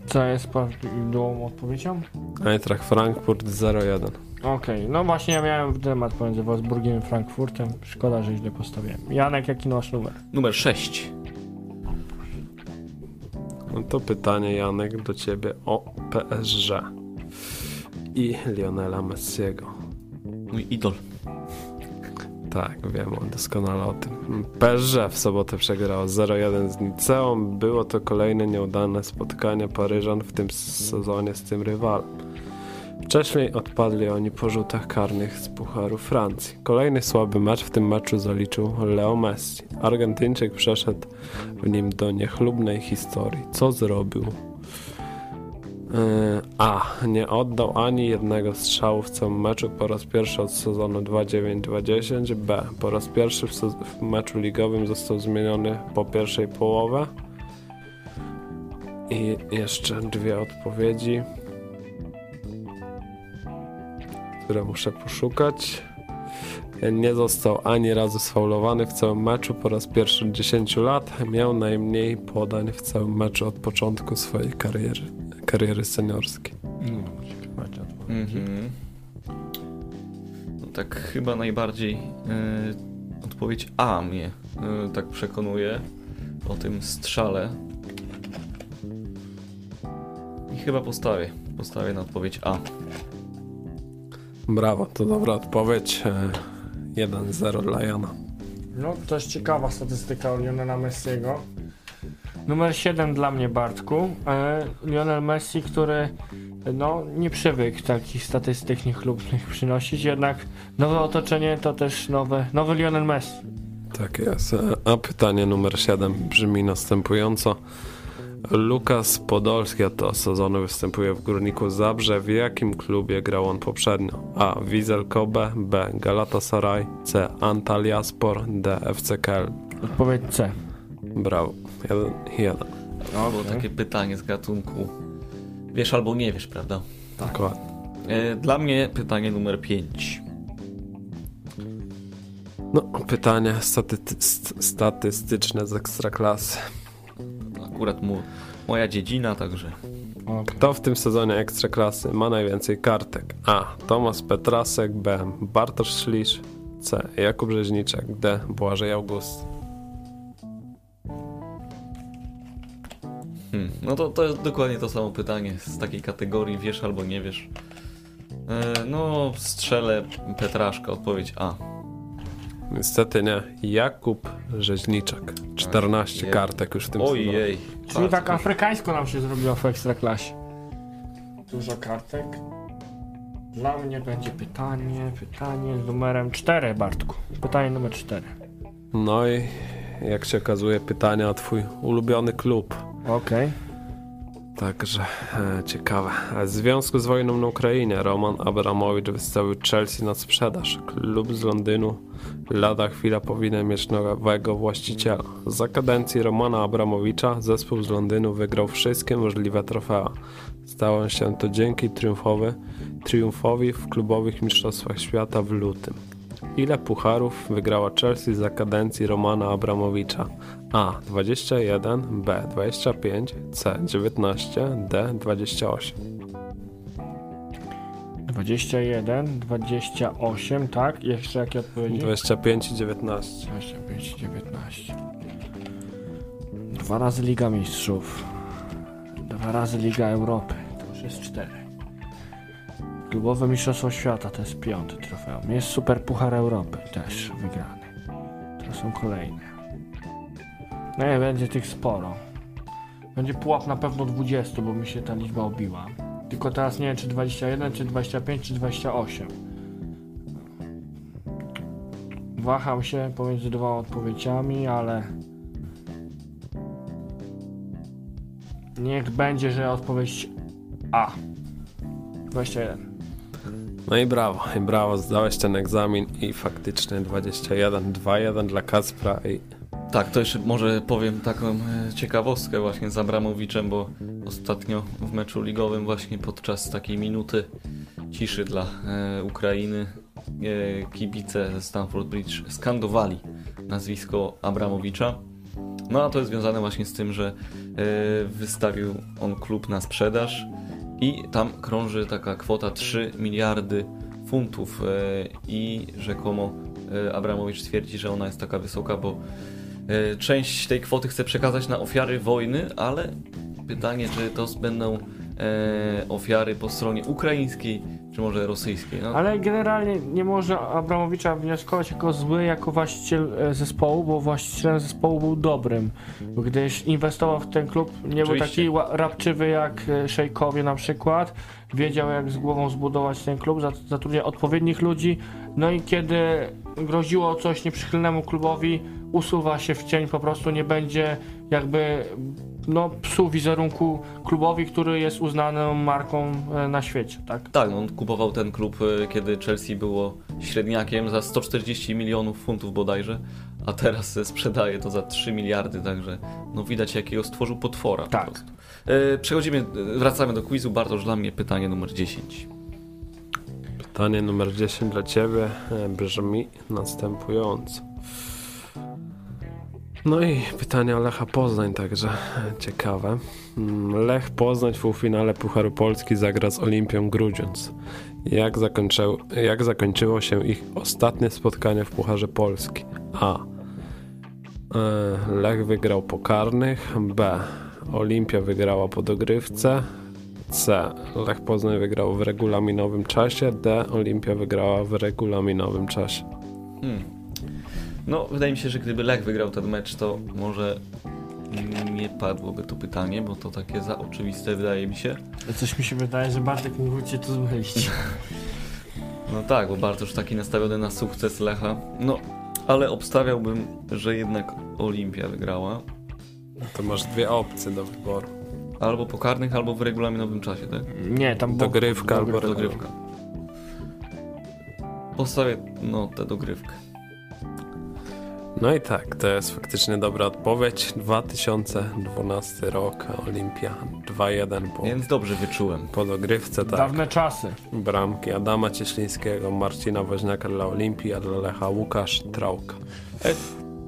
Co jest prawidłową odpowiedzią? Eintracht Frankfurt 0-1. Okej, no właśnie ja miałem dylemat pomiędzy Wolfsburgiem i Frankfurtem. Szkoda, że źle postawiłem. Janek, jaki masz numer? numer 6. No to pytanie Janek do ciebie o PSG i Lionela Messiego. Mój idol. Tak, wiem doskonale o tym. PSG w sobotę przegrało 0-1 z Niceą. Było to kolejne nieudane spotkanie Paryżan w tym sezonie z tym rywalem. Wcześniej odpadli oni po rzutach karnych z Pucharu Francji. Kolejny słaby mecz w tym meczu zaliczył Leo Messi. Argentyńczyk przeszedł w nim do niechlubnej historii. Co zrobił? Yy, A. Nie oddał ani jednego strzału w całym meczu po raz pierwszy od sezonu 2-9-2-10. B. Po raz pierwszy w, w meczu ligowym został zmieniony po pierwszej połowie. I jeszcze dwie odpowiedzi, które muszę poszukać. Nie został ani razu sfaulowany w całym meczu po raz pierwszy od 10 lat. Miał najmniej podań w całym meczu od początku swojej kariery, kariery seniorskiej. Mhm. No tak chyba najbardziej e, odpowiedź A mnie e, tak przekonuje o tym strzale. I chyba postawię. Postawię na odpowiedź A. Brawo, to dobra odpowiedź. E, 1-0 dla Jana. No, to jest ciekawa statystyka Lionela Messiego. Numer 7 dla mnie, Bartku. E, Lionel Messi, który no, nie przywykł takich statystyk niechlubnych przynosić, jednak nowe otoczenie to też nowe, nowy Lionel Messi. Tak jest. E, A pytanie numer 7 brzmi następująco. Lukas Podolski od tego sezonu występuje w Górniku Zabrze. W jakim klubie grał on poprzednio? A. Wizel Kobe B. Galatasaray C. Antalyaspor D. FC Köln Odpowiedź C. Brawo. Jeden, jeden. No, bo takie pytanie z gatunku wiesz albo nie wiesz, prawda? Dokładnie. E, dla mnie pytanie numer 5. No, pytanie staty- st- statystyczne z ekstraklasy. Akurat mu, moja dziedzina, także. Kto w tym sezonie ekstraklasy ma najwięcej kartek? A. Tomasz Petrasek B. Bartosz Szlisz C. Jakub Rzeźniczek D. Błażej August Hmm, no to, to jest dokładnie to samo pytanie z takiej kategorii wiesz albo nie wiesz. E, no, strzelę Petraszka, odpowiedź A. Niestety nie. Jakub Rzeźniczek. 14 Ojej. kartek już w tym sezonie. Ojej. Czyli tak afrykańsko nam się zrobiło w Ekstraklasie. Dużo kartek. Dla mnie będzie pytanie, pytanie z numerem 4, Bartku. Pytanie numer 4. No i jak się okazuje pytanie o twój ulubiony klub. Okej. Także e, ciekawe. W związku z wojną na Ukrainie Roman Abramowicz wystawił Chelsea na sprzedaż. Klub z Londynu lada chwila powinien mieć nowego właściciela. Za kadencji Romana Abramowicza zespół z Londynu wygrał wszystkie możliwe trofea. Stało się to dzięki triumfowy, triumfowi w klubowych mistrzostwach świata w lutym. Ile pucharów wygrała Chelsea za kadencji Romana Abramowicza? A. 21, B. 25, C. 19, D. 28. 21, 28, tak? Jeszcze jakie odpowiedzi? 25 i 19. 25, 19. Dwa razy Liga Mistrzów. Dwa razy Liga Europy. To już jest cztery. Klubowe Mistrzostwo Świata to jest piąty trofeum. Jest Super Puchar Europy też wygrany. To są kolejne. No nie, będzie tych sporo. Będzie pułap na pewno 20, bo mi się ta liczba obiła. Tylko teraz nie wiem czy 21, czy 25, czy 28. Waham się pomiędzy dwoma odpowiedziami, ale niech będzie, że odpowiedź A. 21. No i brawo, i brawo, zdałeś ten egzamin i faktycznie 21, 2-1 dla Kacpra i Tak, to jeszcze może powiem taką e, ciekawostkę właśnie z Abramowiczem, bo ostatnio w meczu ligowym właśnie podczas takiej minuty ciszy dla e, Ukrainy e, kibice ze Stamford Bridge skandowali nazwisko Abramowicza. No a to jest związane właśnie z tym, że wystawił on klub na sprzedaż i tam krąży taka kwota 3 miliardy funtów i rzekomo Abramowicz twierdzi, że ona jest taka wysoka, bo Część tej kwoty chce przekazać na ofiary wojny, ale pytanie, czy to będą e, ofiary po stronie ukraińskiej, Czy może rosyjskiej. No, Ale generalnie nie można Abramowicza wnioskować jako zły, jako właściciel e, zespołu, bo właścicielem zespołu był dobrym. Gdyż inwestował w ten klub, nie był Oczywiście. taki ła- rapczywy jak e, szejkowie na przykład. Wiedział jak z głową zbudować ten klub, zat- zatrudniał odpowiednich ludzi. No i kiedy groziło coś nieprzychylnemu klubowi, usuwa się w cień, po prostu nie będzie jakby no, psuł wizerunku klubowi, który jest uznaną marką e, na świecie, tak? Tak, no on kupował ten klub, e, kiedy Chelsea było średniakiem za 140 milionów funtów bodajże, a teraz e, sprzedaje to za 3 miliardy, także no widać jakiego stworzył potwora. po Tak. prostu. E, Przechodzimy, wracamy do quizu. Bartosz, dla mnie pytanie numer 10. Pytanie numer 10 dla Ciebie brzmi następująco. No i pytanie o Lecha Poznań także ciekawe. Mm, Lech Poznań w półfinale Pucharu Polski zagra z Olimpią Grudziądz. Jak, jak zakończyło się ich ostatnie spotkanie w Pucharze Polski? A. E, Lech wygrał po karnych. B. Olimpia wygrała po dogrywce. C. Lech Poznań wygrał w regulaminowym czasie. D. Olimpia wygrała w regulaminowym czasie. Hmm. No, wydaje mi się, że gdyby Lech wygrał ten mecz, to może nie padłoby to pytanie, bo to takie za oczywiste wydaje mi się. Coś mi się wydaje, że Bartek mógł cię tu zmylić. No tak, bo Bartosz taki nastawiony na sukces Lecha. No, ale obstawiałbym, że jednak Olimpia wygrała. To masz dwie opcje do wyboru. Albo po karnych, albo w regulaminowym czasie, tak? Nie, tam było... Dogrywka albo Dogrywka. Dogrywka. Postawię, no, tę dogrywkę. No i tak, to jest faktycznie dobra odpowiedź. 2012 rok, Olimpia 2-1 po, Więc dobrze wyczułem. po dogrywce, tak. Dawne czasy. Bramki Adama Cieślińskiego, Marcina Woźniaka dla Olimpii, a dla Lecha Łukasz Trałka.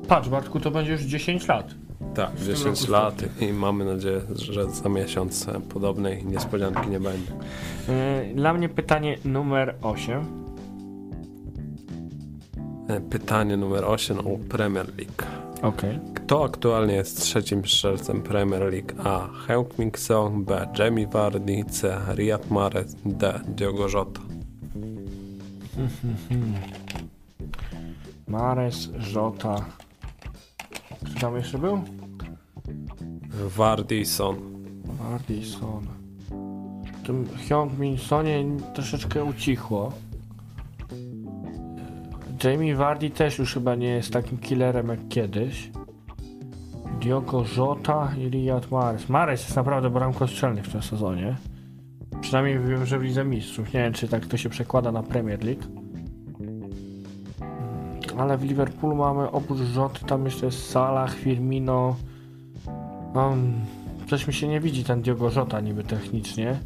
Patrz Bartku, to będzie już 10 lat. Tak, tym 10 roku lat i mamy nadzieję, że za miesiąc e, podobnej niespodzianki nie będzie. Yy, Dla mnie pytanie numer 8. E, Pytanie numer 8 o Premier League. Okej. Kto aktualnie jest trzecim strzelcem Premier League? A. Heung-Min Son, B. Jamie Vardy, C. Riyad Mahrez, D. Diogo Jota. Mares, Żota. Kto tam jeszcze był? Vardy i Son. Bardison. W tym Hyung-Min Sonie troszeczkę ucichło. Jamie Vardy też już chyba nie jest takim killerem jak kiedyś. Diogo Jota i Riyad Mahrez. Mahrez jest naprawdę bramkostrzelny w tym sezonie. Przynajmniej wiem, że w Lidze Mistrzów. Nie wiem, czy tak to się przekłada na Premier League. Ale w Liverpoolu mamy oprócz Joty tam jeszcze jest Salah, Firmino. Um, coś mi się nie widzi ten Diogo Jota niby technicznie.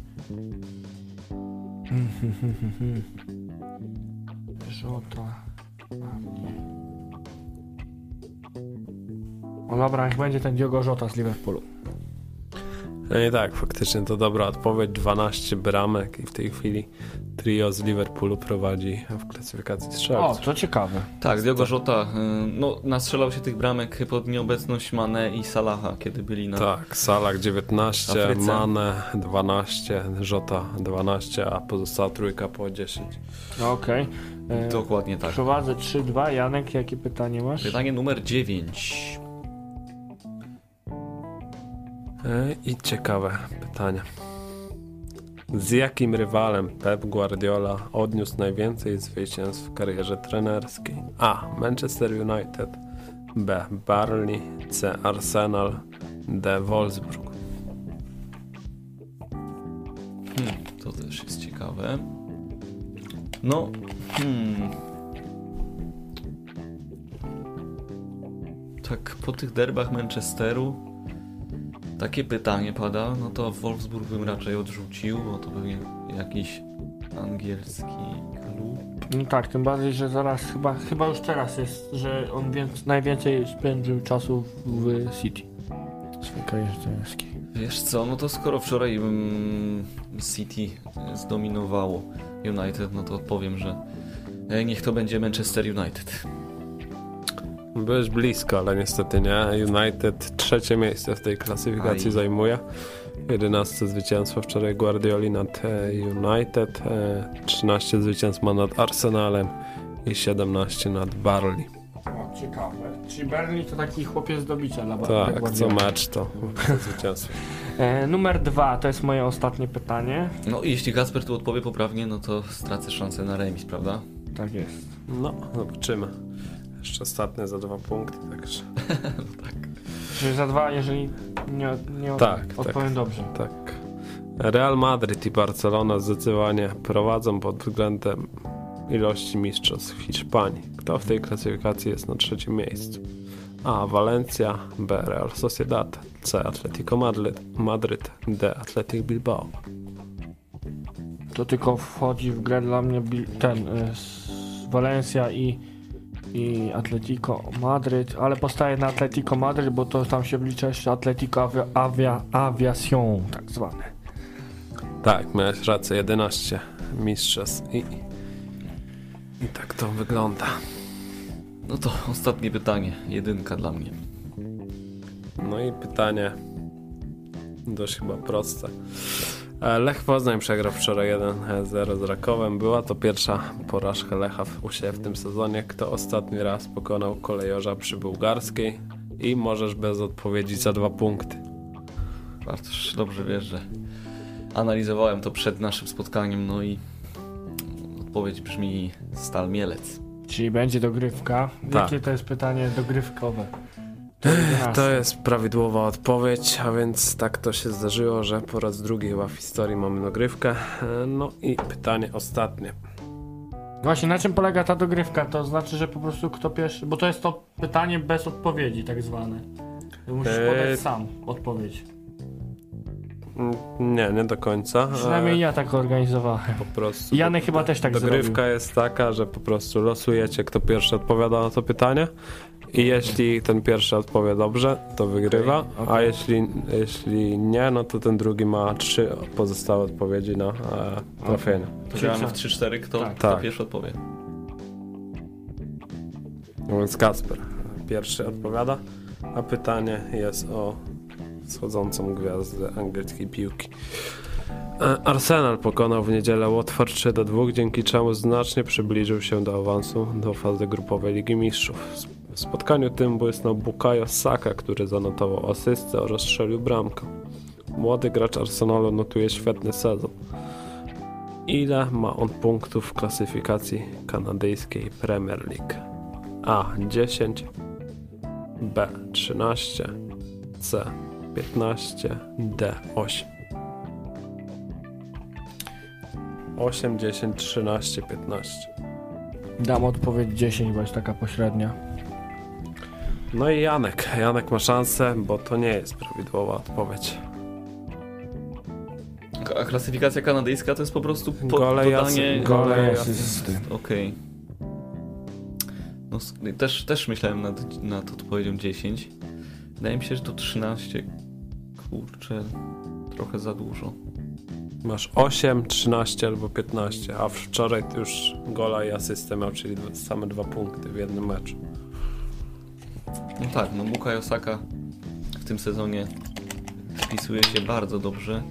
Jota. O dobra, niech będzie ten Diogo Jota z Liverpoolu. No i tak, faktycznie to dobra odpowiedź. 12 bramek i w tej chwili trio z Liverpoolu prowadzi w klasyfikacji O, strzelców. to ciekawe. Tak, Diogo Jota, y, no, nastrzelał się tych bramek pod nieobecność Mane i Salaha, kiedy byli na... Tak, Salah 19, Afryce. Mane 12, Jota 12, a pozostała trójka po 10. Okej. E, Dokładnie tak. Prowadzę 3-2. Janek, jakie pytanie masz? Pytanie numer 9. E, I ciekawe pytanie. Z jakim rywalem Pep Guardiola odniósł najwięcej zwycięstw w karierze trenerskiej? A. Manchester United B. Burnley C. Arsenal D. Wolfsburg Hmm, to też jest ciekawe. No, hmm. Tak po tych derbach Manchesteru takie pytanie pada, no to Wolfsburg bym raczej odrzucił, bo to pewnie jakiś angielski klub. No tak, tym bardziej, że zaraz chyba, chyba już teraz jest, że on więc, najwięcej spędził czasu w City. Karierze trenerskiej. Wiesz co, no to skoro wczoraj mm, City zdominowało United, no to powiem, że e, niech to będzie Manchester United. Byłeś blisko, ale niestety nie. United trzecie miejsce w tej klasyfikacji Aj. zajmuje. 11 zwycięstwo wczoraj Guardioli nad e, United, e, 13 zwycięstw ma nad Arsenalem i 17 nad Barley. O, ciekawe. Czyli Berlin to taki chłopiec do bicia dla Tak, co mecz to zwycięstwo. E, numer dwa, to jest moje ostatnie pytanie. No i jeśli Kasper tu odpowie poprawnie, no to stracę szansę na remis, prawda? Tak jest. No, zobaczymy. Jeszcze ostatnie za dwa punkty, także Czyli za dwa, jeżeli nie, nie od, Tak, odpowiem dobrze. tak. Real Madryt i Barcelona zdecydowanie prowadzą pod względem ilości mistrzostw Hiszpanii. Kto w tej klasyfikacji jest na trzecim miejscu? A. Valencia, B. Real Sociedad, C. Atletico Madryt, Madryt D. Athletic Bilbao. To tylko wchodzi w grę dla mnie ten y, Valencia i, i Atletico Madryt, ale postaję na Atletico Madryt, bo to tam się wlicza jeszcze Atletico Avia, Avia, Aviación tak zwane. Tak, miałeś rację, 11 mistrzostw i, i tak to wygląda. No to ostatnie pytanie. Jedynka dla mnie. No i pytanie dość chyba proste. E, Lech Poznań przegrał wczoraj 1-0 z Rakowem. Była to pierwsza porażka Lecha w- u siebie w tym sezonie. Kto ostatni raz pokonał kolejorza przy bułgarskiej? I możesz bez odpowiedzi za dwa punkty. Bartosz, dobrze wiesz, że analizowałem to przed naszym spotkaniem, no i odpowiedź brzmi Stal Mielec. Czyli będzie dogrywka. Tak. Jakie to jest pytanie dogrywkowe? To, jest To jest prawidłowa odpowiedź, a więc tak to się zdarzyło, że po raz drugi chyba w historii mamy dogrywkę. No i pytanie ostatnie. Właśnie na czym polega ta dogrywka? To znaczy, że po prostu kto pierwszy. Bo to jest to pytanie bez odpowiedzi, tak zwane. Musisz Eee, podać sam odpowiedź. Nie, nie do końca. Przynajmniej E, ja tak organizowałem. Po prostu. Janek chyba też tak Dogrywka zrobił. jest taka, że po prostu losujecie, kto pierwszy odpowiada na to pytanie. I jeśli ten pierwszy odpowie dobrze, to wygrywa. Okej, A okej. jeśli, jeśli nie, no to ten drugi ma trzy pozostałe odpowiedzi na e, trafienie. To Czyli gramy w 3-4, kto, Tak. kto Tak. pierwszy odpowie. No więc Kasper pierwszy odpowiada, a pytanie jest o schodzącą gwiazdę angielskiej piłki. E, Arsenal pokonał w niedzielę Watford 3 do 2, dzięki czemu znacznie przybliżył się do awansu do fazy grupowej Ligi Mistrzów. Spotkaniu tym błysnął Bukayo Saka, który zanotował asystę oraz strzelił bramkę. Młody gracz Arsenalu notuje świetny sezon. Ile ma on punktów w klasyfikacji kanadyjskiej Premier League? A 10, B 13, C 15, D 8. 8, 10, 13, 15. Dam odpowiedź 10, bo jest taka pośrednia. No i Janek. Janek ma szansę, bo to nie jest prawidłowa odpowiedź. A klasyfikacja kanadyjska to jest po prostu po, Gole dodanie... jasy- gole asysty. Okej. No, s- też, też myślałem nad, nad odpowiedzią 10. Wydaje mi się, że to 13. Kurczę, trochę za dużo. Masz 8, 13 albo 15, a wczoraj ty już gola i asystę miał, czyli same dwa punkty w jednym meczu. No tak, no Bukayo Saka w tym sezonie wpisuje się bardzo dobrze.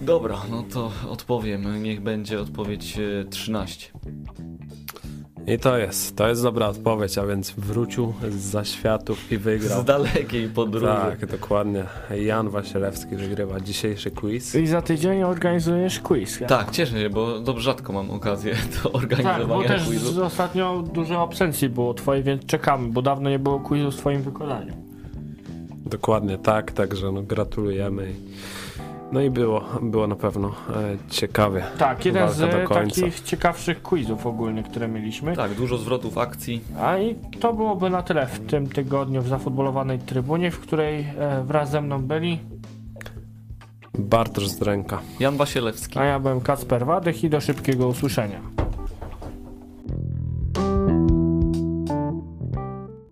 Dobra, no to odpowiem. Niech będzie odpowiedź e, 13. I to jest, to jest dobra odpowiedź, a więc wrócił z zaświatów i wygrał. Z dalekiej podróży. Tak, dokładnie. Jan Wasilewski wygrywa dzisiejszy quiz. I za tydzień organizujesz quiz. Tak, cieszę się, bo dobrze rzadko mam okazję do Tak, bo organizowania też quizu. z- ostatnio dużo absencji było twojej, więc czekamy, bo dawno nie było quizu w twoim wykonaniu. Dokładnie tak, także no, gratulujemy. No i było, było na pewno e, ciekawie. Tak, jeden z końca. takich ciekawszych quizów ogólnie, które mieliśmy. Tak, dużo zwrotów akcji. A i to byłoby na tyle w tym tygodniu w zafutbolowanej trybunie, w której e, wraz ze mną byli, Bartosz z ręka. Jan Wasielewski. a ja byłem Kacper Wadych i do szybkiego usłyszenia.